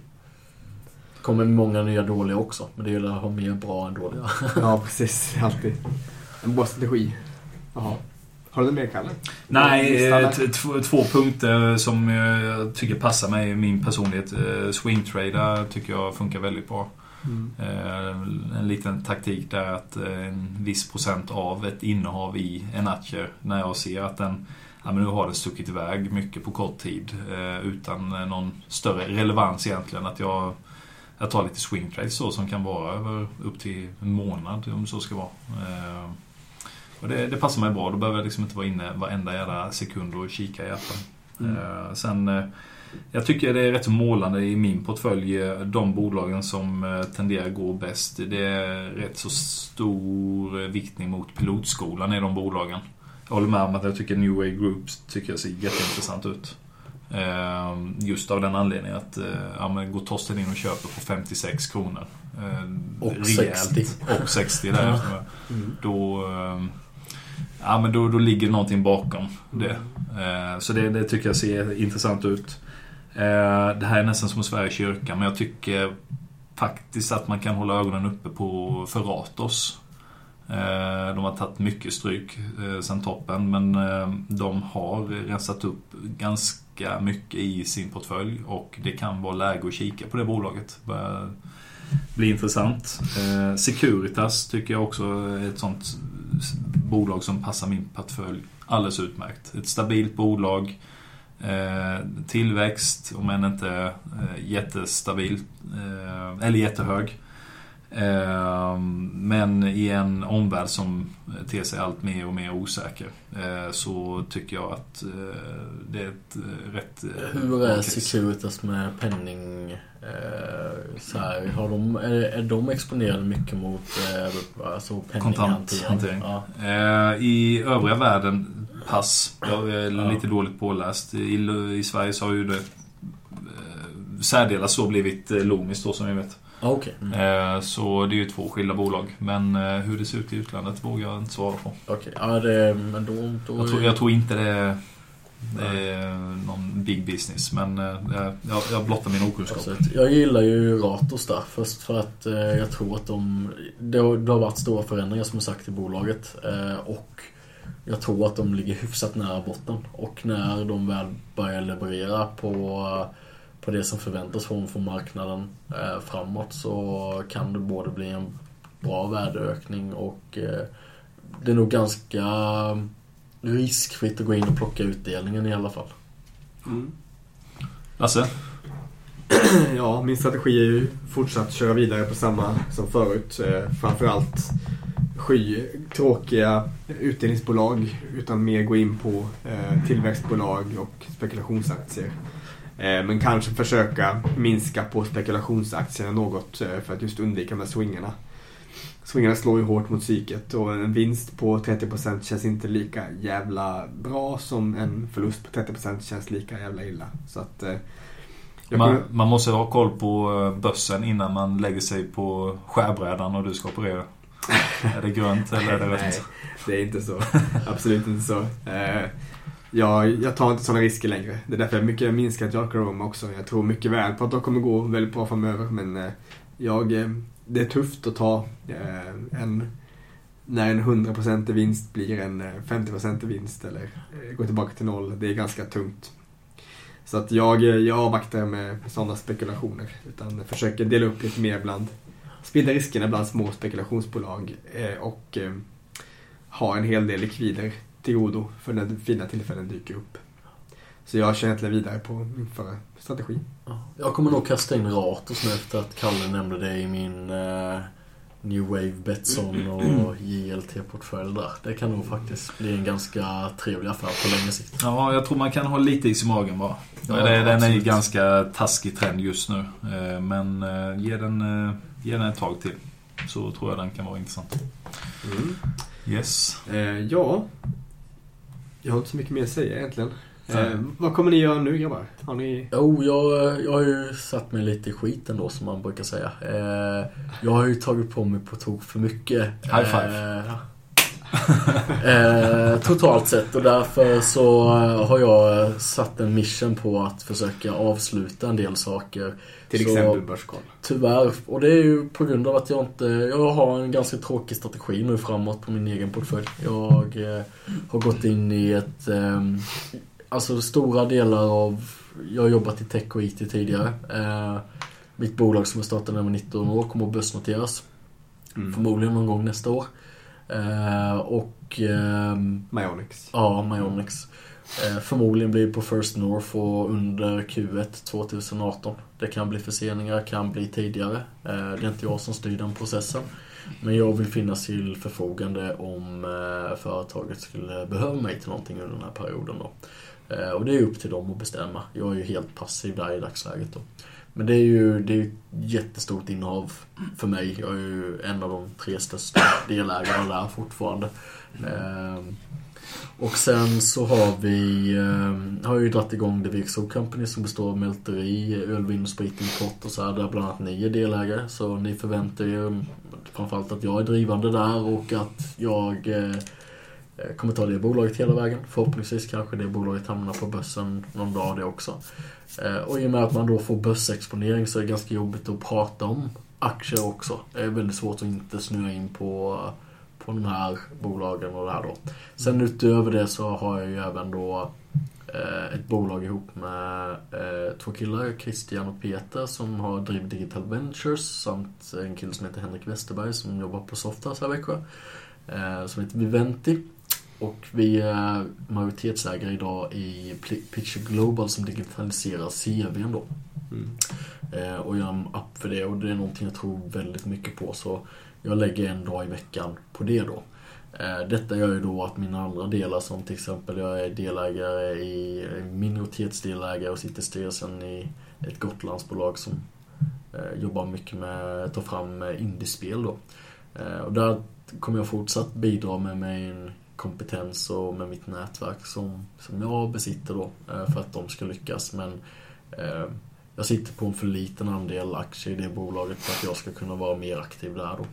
Det kommer många nya dåliga också men det gäller att ha mer bra än dåliga. Ja, precis. Alltid. En bra strategi. Jaha. Har du något mer, Kalle? Nej, eh, två, punkter som jag tycker passar mig i min personlighet. Eh, Swing trader tycker jag funkar väldigt bra. Mm. En liten taktik där att eh, en viss procent av ett innehav i en aktie, när jag ser att den Ja, men nu har det stuckit iväg mycket på kort tid eh, utan någon större relevans egentligen. Att jag, jag tar lite swing trades så som kan vara över upp till en månad om så ska vara. Och det, det passar mig bra. Då behöver jag liksom inte vara inne varenda jävla sekund och kika i appen. Mm. Sen, jag tycker det är rätt så målande i min portfölj, eh, de bolagen som eh, tenderar att gå bäst. Det är rätt så stor eh, viktning mot pilotskolan i de bolagen. Jag håller med om att jag tycker New Way Groups tycker jag ser jätteintressant ut. Eh, Just av den anledningen att ja, men går Torsten in och köper på 56 kronor. Och rejält. 60. Och 60 där. Mm. Då, eh, ja, men då, då ligger någonting bakom det. Eh, Så det, det tycker jag ser intressant ut. Eh, det här är nästan som Sveriges kyrka men jag tycker faktiskt att man kan hålla ögonen uppe på för Ratos. Eh, de har tagit mycket stryk eh, sen toppen men de har rensat upp ganska mycket i sin portfölj och det kan vara läge att kika på det bolaget. Börjar bli intressant. Securitas tycker jag också är ett sånt bolag som passar min portfölj alldeles utmärkt. Ett stabilt bolag. Eh, tillväxt, om än inte eh, jättestabil eh, eller jättehög. Eh, men i en omvärld som ter sig allt mer och mer osäker eh, så tycker jag att eh, det är ett rätt... Hur är. Securitas med penning? Så här, har de, är, är de exponerade mycket mot alltså penninghantering? Kontanthantering. Ja. I övriga världen, pass. Jag är lite dåligt påläst. I, I Sverige så har ju det särdeles så blivit Loomis då som vi vet. Okej, mm. Eh, så det är ju två skilda bolag. Men eh, hur det ser ut i utlandet vågar jag inte svara på. Okej, ja det, men då... då Jag tror, jag tror inte det är, det är någon big business. Men eh, jag, jag blottar min okunskap. Alltså, jag gillar ju Ratos där. Först för att jag tror att de... Det har, det har varit stora förändringar som sagt i bolaget. Och jag tror att de ligger hyfsat nära botten. Och när de väl börjar leverera på, på det som förväntas från, från marknaden eh, framåt så kan det både bli en bra värdeökning och eh, det är nog ganska riskfritt att gå in och plocka utdelningen i alla fall. Mm. Lasse? Ja, min strategi är ju fortsatt köra vidare på samma som förut. Eh, framförallt sky tråkiga utdelningsbolag utan mer gå in på eh, tillväxtbolag och spekulationsaktier. Eh, men kanske försöka minska på spekulationsaktierna något eh, för att just undvika de här swingarna. Swingarna slår ju hårt mot psyket och en vinst på 30% känns inte lika jävla bra som en förlust på 30% känns lika jävla illa. Så att eh, Man, kommer- man måste ha koll på börsen innan man lägger sig på skärbrädan och du ska operera. är det grönt eller är det Nej, rött? det är inte så. Absolut inte så. Jag, jag tar inte sådana risker längre. Det är därför jag mycket minskat Jark Roma också. Jag tror mycket väl på att de kommer gå väldigt bra framöver. Men eh, jag, eh, det är tufft att ta eh, en när en 100% vinst blir en 50% vinst eller går tillbaka till noll. Det är ganska tungt. Så att jag, jag avvaktar med sådana spekulationer. Utan försöker dela upp lite mer bland sprida riskerna bland små spekulationsbolag och ha en hel del likvider till godo för när fina tillfällen dyker upp. Så jag kör egentligen vidare på min förra strategi. Ja. Jag kommer nog kasta in Ratos nu efter att Kalle nämnde det i min eh, New Wave Betsson och JLT-portfölj där. Det kan nog faktiskt bli en ganska trevlig affär på längre sikt. Ja, jag tror man kan ha lite is i magen bara. Ja, det, den är ju absolut. ganska taskig trend just nu. Eh, Men eh, ge den, eh, ge den ett tag till. Så tror jag den kan vara intressant. Yes. Eh, ja, jag har inte så mycket mer att säga egentligen. Eh, vad kommer ni göra nu grabbar? Har ni... Jo, jag, jag har ju satt mig lite i skiten då som man brukar säga. Eh, jag har ju tagit på mig på tok för mycket. High five. Eh, eh, totalt sett och därför så har jag satt en mission på att försöka avsluta en del saker. Till Så- exempel Börskoll. Tyvärr. Och det är ju på grund av att jag inte... Jag har en ganska tråkig strategi nu framåt på min egen portfölj. Jag eh, har gått in i ett... Eh, alltså stora delar av... Jag har jobbat i tech och IT tidigare. Eh, Mitt bolag som jag startade när jag var 19 år kommer att börsnoteras. Mm. Förmodligen någon gång nästa år. Eh, och... ehm, Myonix. Ja, Myonix. Eh, förmodligen blir på First North och under Q1 2018. Det kan bli förseningar, kan bli tidigare. Eh, det är inte jag som styr den processen. Men jag vill finnas till förfogande om eh, företaget skulle behöva mig till någonting under den här perioden. Då. Eh, och det är upp till dem att bestämma. Jag är ju helt passiv där i dagsläget. Då. Men det är ju det är ett jättestort innehav för mig. Jag är ju en av de tre största delägarna där fortfarande. Mm. och sen så har vi, ehm, har jag ju dragit igång The VXO Company som består av mälteri, ölvin och spitimport och så här, där bland annat ni är delägare. Så ni förväntar er framförallt att jag är drivande där och att jag eh, Eh, kommer ta det bolaget hela vägen. Förhoppningsvis kanske det bolaget hamnar på börsen någon dag det också. Eh, och i och med att man då får börsexponering så är det ganska jobbigt att prata om aktier också. Det är väldigt svårt att inte snöa in på på de här bolagen och det här då. Sen utöver det så har jag ju även då eh, ett bolag ihop med två killar, Christian och Peter, som har drivit Digital Ventures samt en kille som heter Henrik Westerberg som jobbar på Softas här i Växjö. Som heter Viventi. Och vi är majoritetsägare idag i Picture Global som digitaliserar CVn då. Mm. Eh, och gör en app för det och det är någonting jag tror väldigt mycket på. Så jag lägger en dag i veckan på det då. Eh, Detta gör ju då att mina andra delar som till exempel jag är delägare i minoritetsdelägare och sitter i styrelsen i ett Gotlandsbolag som eh, jobbar mycket med att ta fram eh, indiespel då. Eh, Och där kommer jag fortsatt bidra med min kompetens och med mitt nätverk som, som jag besitter då eh, för att de ska lyckas. Men eh, jag sitter på en för liten andel aktier i det bolaget för att jag ska kunna vara mer aktiv där då.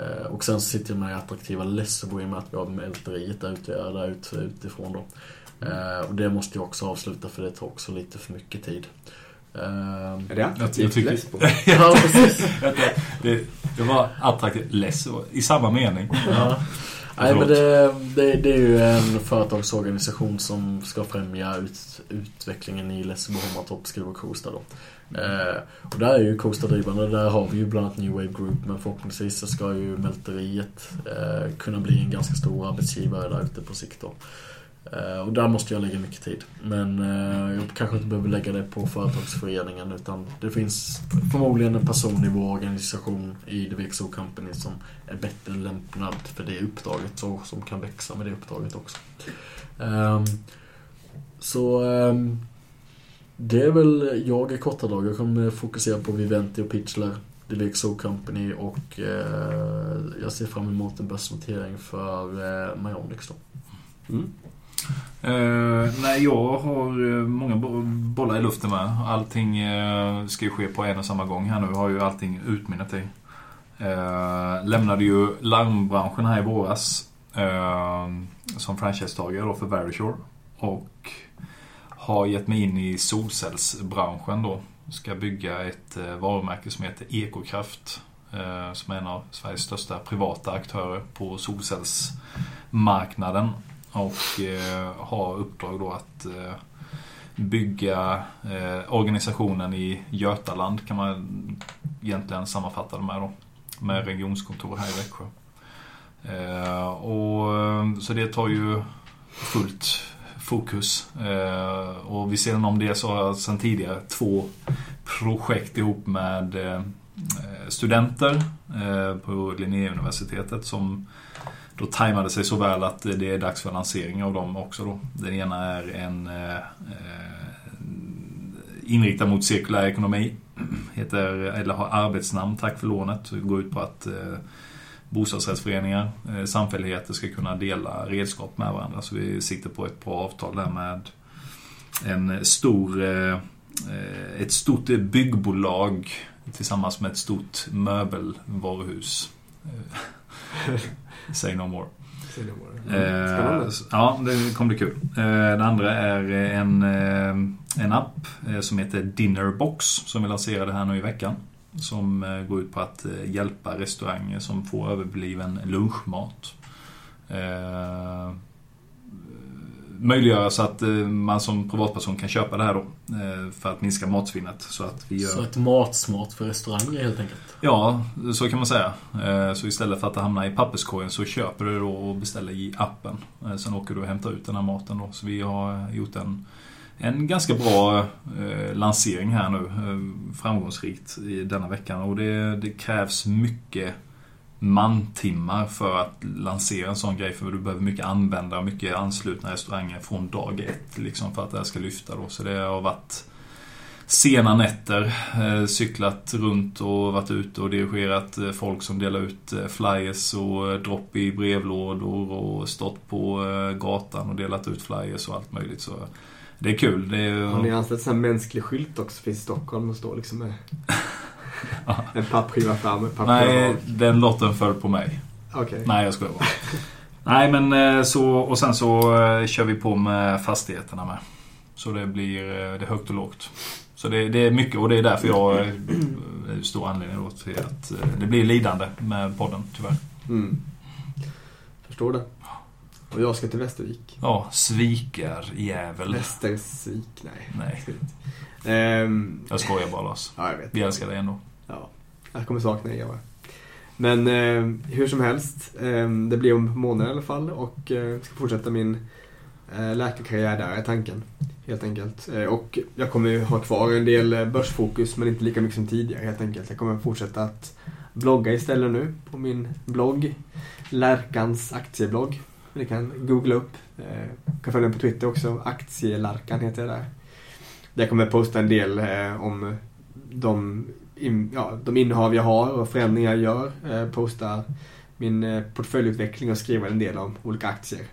Eh, Och sen sitter jag med i attraktiva Lessebo i och med att vi har mälteriet där ute, där ute utifrån då. Eh, Och det måste jag också avsluta för det tar också lite för mycket tid. Eh, Är det Jag attraktivt? tycker- Lesbo? Ja, precis. Det, det var attraktivt. Less i samma mening. Ja. Nej, men det, det, det är ju en företagsorganisation som ska främja ut, utvecklingen i Lessebo, Hommartorp, Skruv och Kosta då. Eh, och där är ju Kosta drivande. Där har vi ju bland annat New Wave Group men förhoppningsvis så ska ju mälteriet eh, kunna bli en ganska stor arbetsgivare där ute på sikt då. Eh, och där måste jag lägga mycket tid. Men eh, jag kanske inte behöver lägga det på företagsföreningen utan det finns förmodligen en person i vår organisation i The VXO Company som är bättre lämpad för det uppdraget och som kan växa med det uppdraget också. Ehm, så ehm, det är väl jag i korta drag. Jag kommer fokusera på Viventi och Pitchler, The VXO Company och eh, jag ser fram emot en börsnotering för Myonix då. Mm. Uh, nej, jag har eh, många bo- bollar i luften med. Allting uh, ska ju ske på en och samma gång här nu. Har ju allting utmynnat i. Uh, lämnade ju larmbranschen här i våras. Uh, som franchisetagare då för Verisure. Och har gett mig in i solcellsbranschen då. Ska bygga ett varumärke som heter Ekokraft. Som är en av Sveriges största privata aktörer på solcellsmarknaden. Och eh, har uppdrag då att eh, bygga eh, organisationen i Götaland kan man egentligen sammanfatta det med då. Med regionskontor här i Växjö. Eh, och, så det tar ju fullt fokus. Eh, och vid sidan om det så har jag sedan tidigare två projekt ihop med eh, studenter på Linnéuniversitetet som då tajmade sig så väl att det är dags för lansering av dem också då. Den ena är en eh, eh inriktad mot cirkulär ekonomi. Heter, eller har arbetsnamn Tack för lånet. Det går ut på att eh, bostadsrättsföreningar, eh, samfälligheter ska kunna dela redskap med varandra. Så vi sitter på ett bra avtal där med en stor, eh, eh, ett stort byggbolag tillsammans med ett stort möbelvaruhus. Say no more. Mm. Spännande. Eh, ja, det kommer bli kul. Eh, det andra är en, eh, en app som heter Dinnerbox som vi lanserade här nu i veckan. Som går ut på att hjälpa restauranger som får överbliven lunchmat. Möjliggöra så att eh, man som privatperson kan köpa det här då. Eh, för att minska matsvinnet. Så att vi gör... Så ett matsmart för restauranger helt enkelt. Ja, så kan man säga. Eh, Så istället för att det hamnar i papperskorgen så köper du då och beställer i appen. Sen åker du och hämtar ut den här maten då. Så vi har gjort en, en ganska bra lansering här nu. Framgångsrikt i denna veckan. Och det, det krävs mycket mantimmar för att lansera en sån grej. För du behöver mycket användare mycket anslutna restauranger från dag ett. Liksom för att det här ska lyfta då. Så det har varit sena nätter. Eh, cyklat runt och varit ute och dirigerat eh, folk som delar ut eh, flyers och dropp i brevlådor och stått på gatan och delat ut flyers och allt möjligt. Så det är kul. Det är, Har ni anställt en mänsklig skylt också? Finns i Stockholm och står liksom med en pappskiva fram, pappskiva Nej, den lotten föll på mig. Okej. Nej, jag skojar bara. Nej, men eh, så... Och sen så eh, kör vi på med fastigheterna med. Så det blir eh, det är högt och lågt. Så det, det är mycket och det är därför jag... stor anledning då till att det blir lidande med podden, tyvärr. Mm. Förstår det. Och jag ska till Västervik. Ja, svikarjävel. Västersvik, nej. Nej. Ehm, jag skojar bara Lars. ja, jag vet. Vi älskar dig ändå. Jag kommer sakna er grabbar. Men eh, hur som helst, eh, det blir om månader i alla fall och eh, jag ska fortsätta min eh, läkarkarriär där är tanken. Helt enkelt. Eh, och jag kommer ju ha kvar en del eh, börsfokus men inte lika mycket som tidigare helt enkelt. Jag kommer fortsätta att blogga istället nu på min blogg. Lärkans aktieblogg. Ni kan googla upp. Eh, kan följa mig på Twitter också. Aktielarkan heter jag där. Där kommer jag posta en del eh, om de, in, ja, de innehav jag har och förändringar jag gör. Eh, posta min eh, portföljutveckling och skriva en del om olika aktier.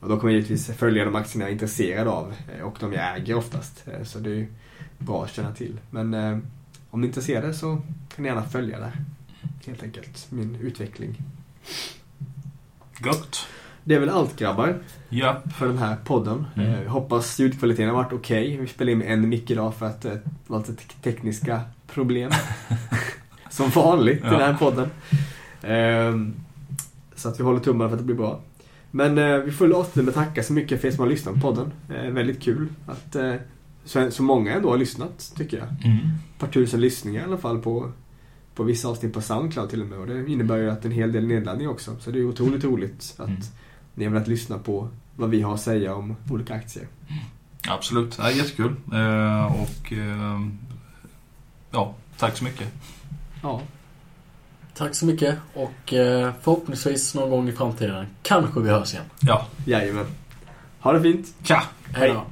Och då kommer jag givetvis följa de aktierna jag är intresserad av eh, och de jag äger oftast. Eh, så det är bra att känna till. Men eh, om ni är intresserade så kan ni gärna följa där. Helt enkelt. Min utveckling. Gott. Det är väl allt grabbar Ja. för den här podden. Mm. Eh, hoppas ljudkvaliteten har varit okej. Vi spelar in med en mick idag för att eh, det var lite te- tekniska problem. Som vanligt i Ja. den här podden. Ehm, så att vi håller tummarna för att det blir bra. Men eh, vi får avsluta med tacka så mycket för er som har lyssnat på podden. Eh, väldigt kul att eh, så, så många ändå har lyssnat, tycker jag. Mm. Ett par tusen lyssningar i alla fall på, på vissa avsnitt på Soundcloud till och med. Och det innebär ju att en hel del nedladdning också. Så det är otroligt roligt att Mm. Ni har velat lyssna på vad vi har att säga om olika aktier. Absolut. Ja, jättekul. Eh, och... Eh, ja, tack så mycket. Ja, Tack så mycket och eh, förhoppningsvis någon gång i framtiden kanske vi hörs igen. Ja, jajamän. Ha det fint! tja! Hej då. Hej.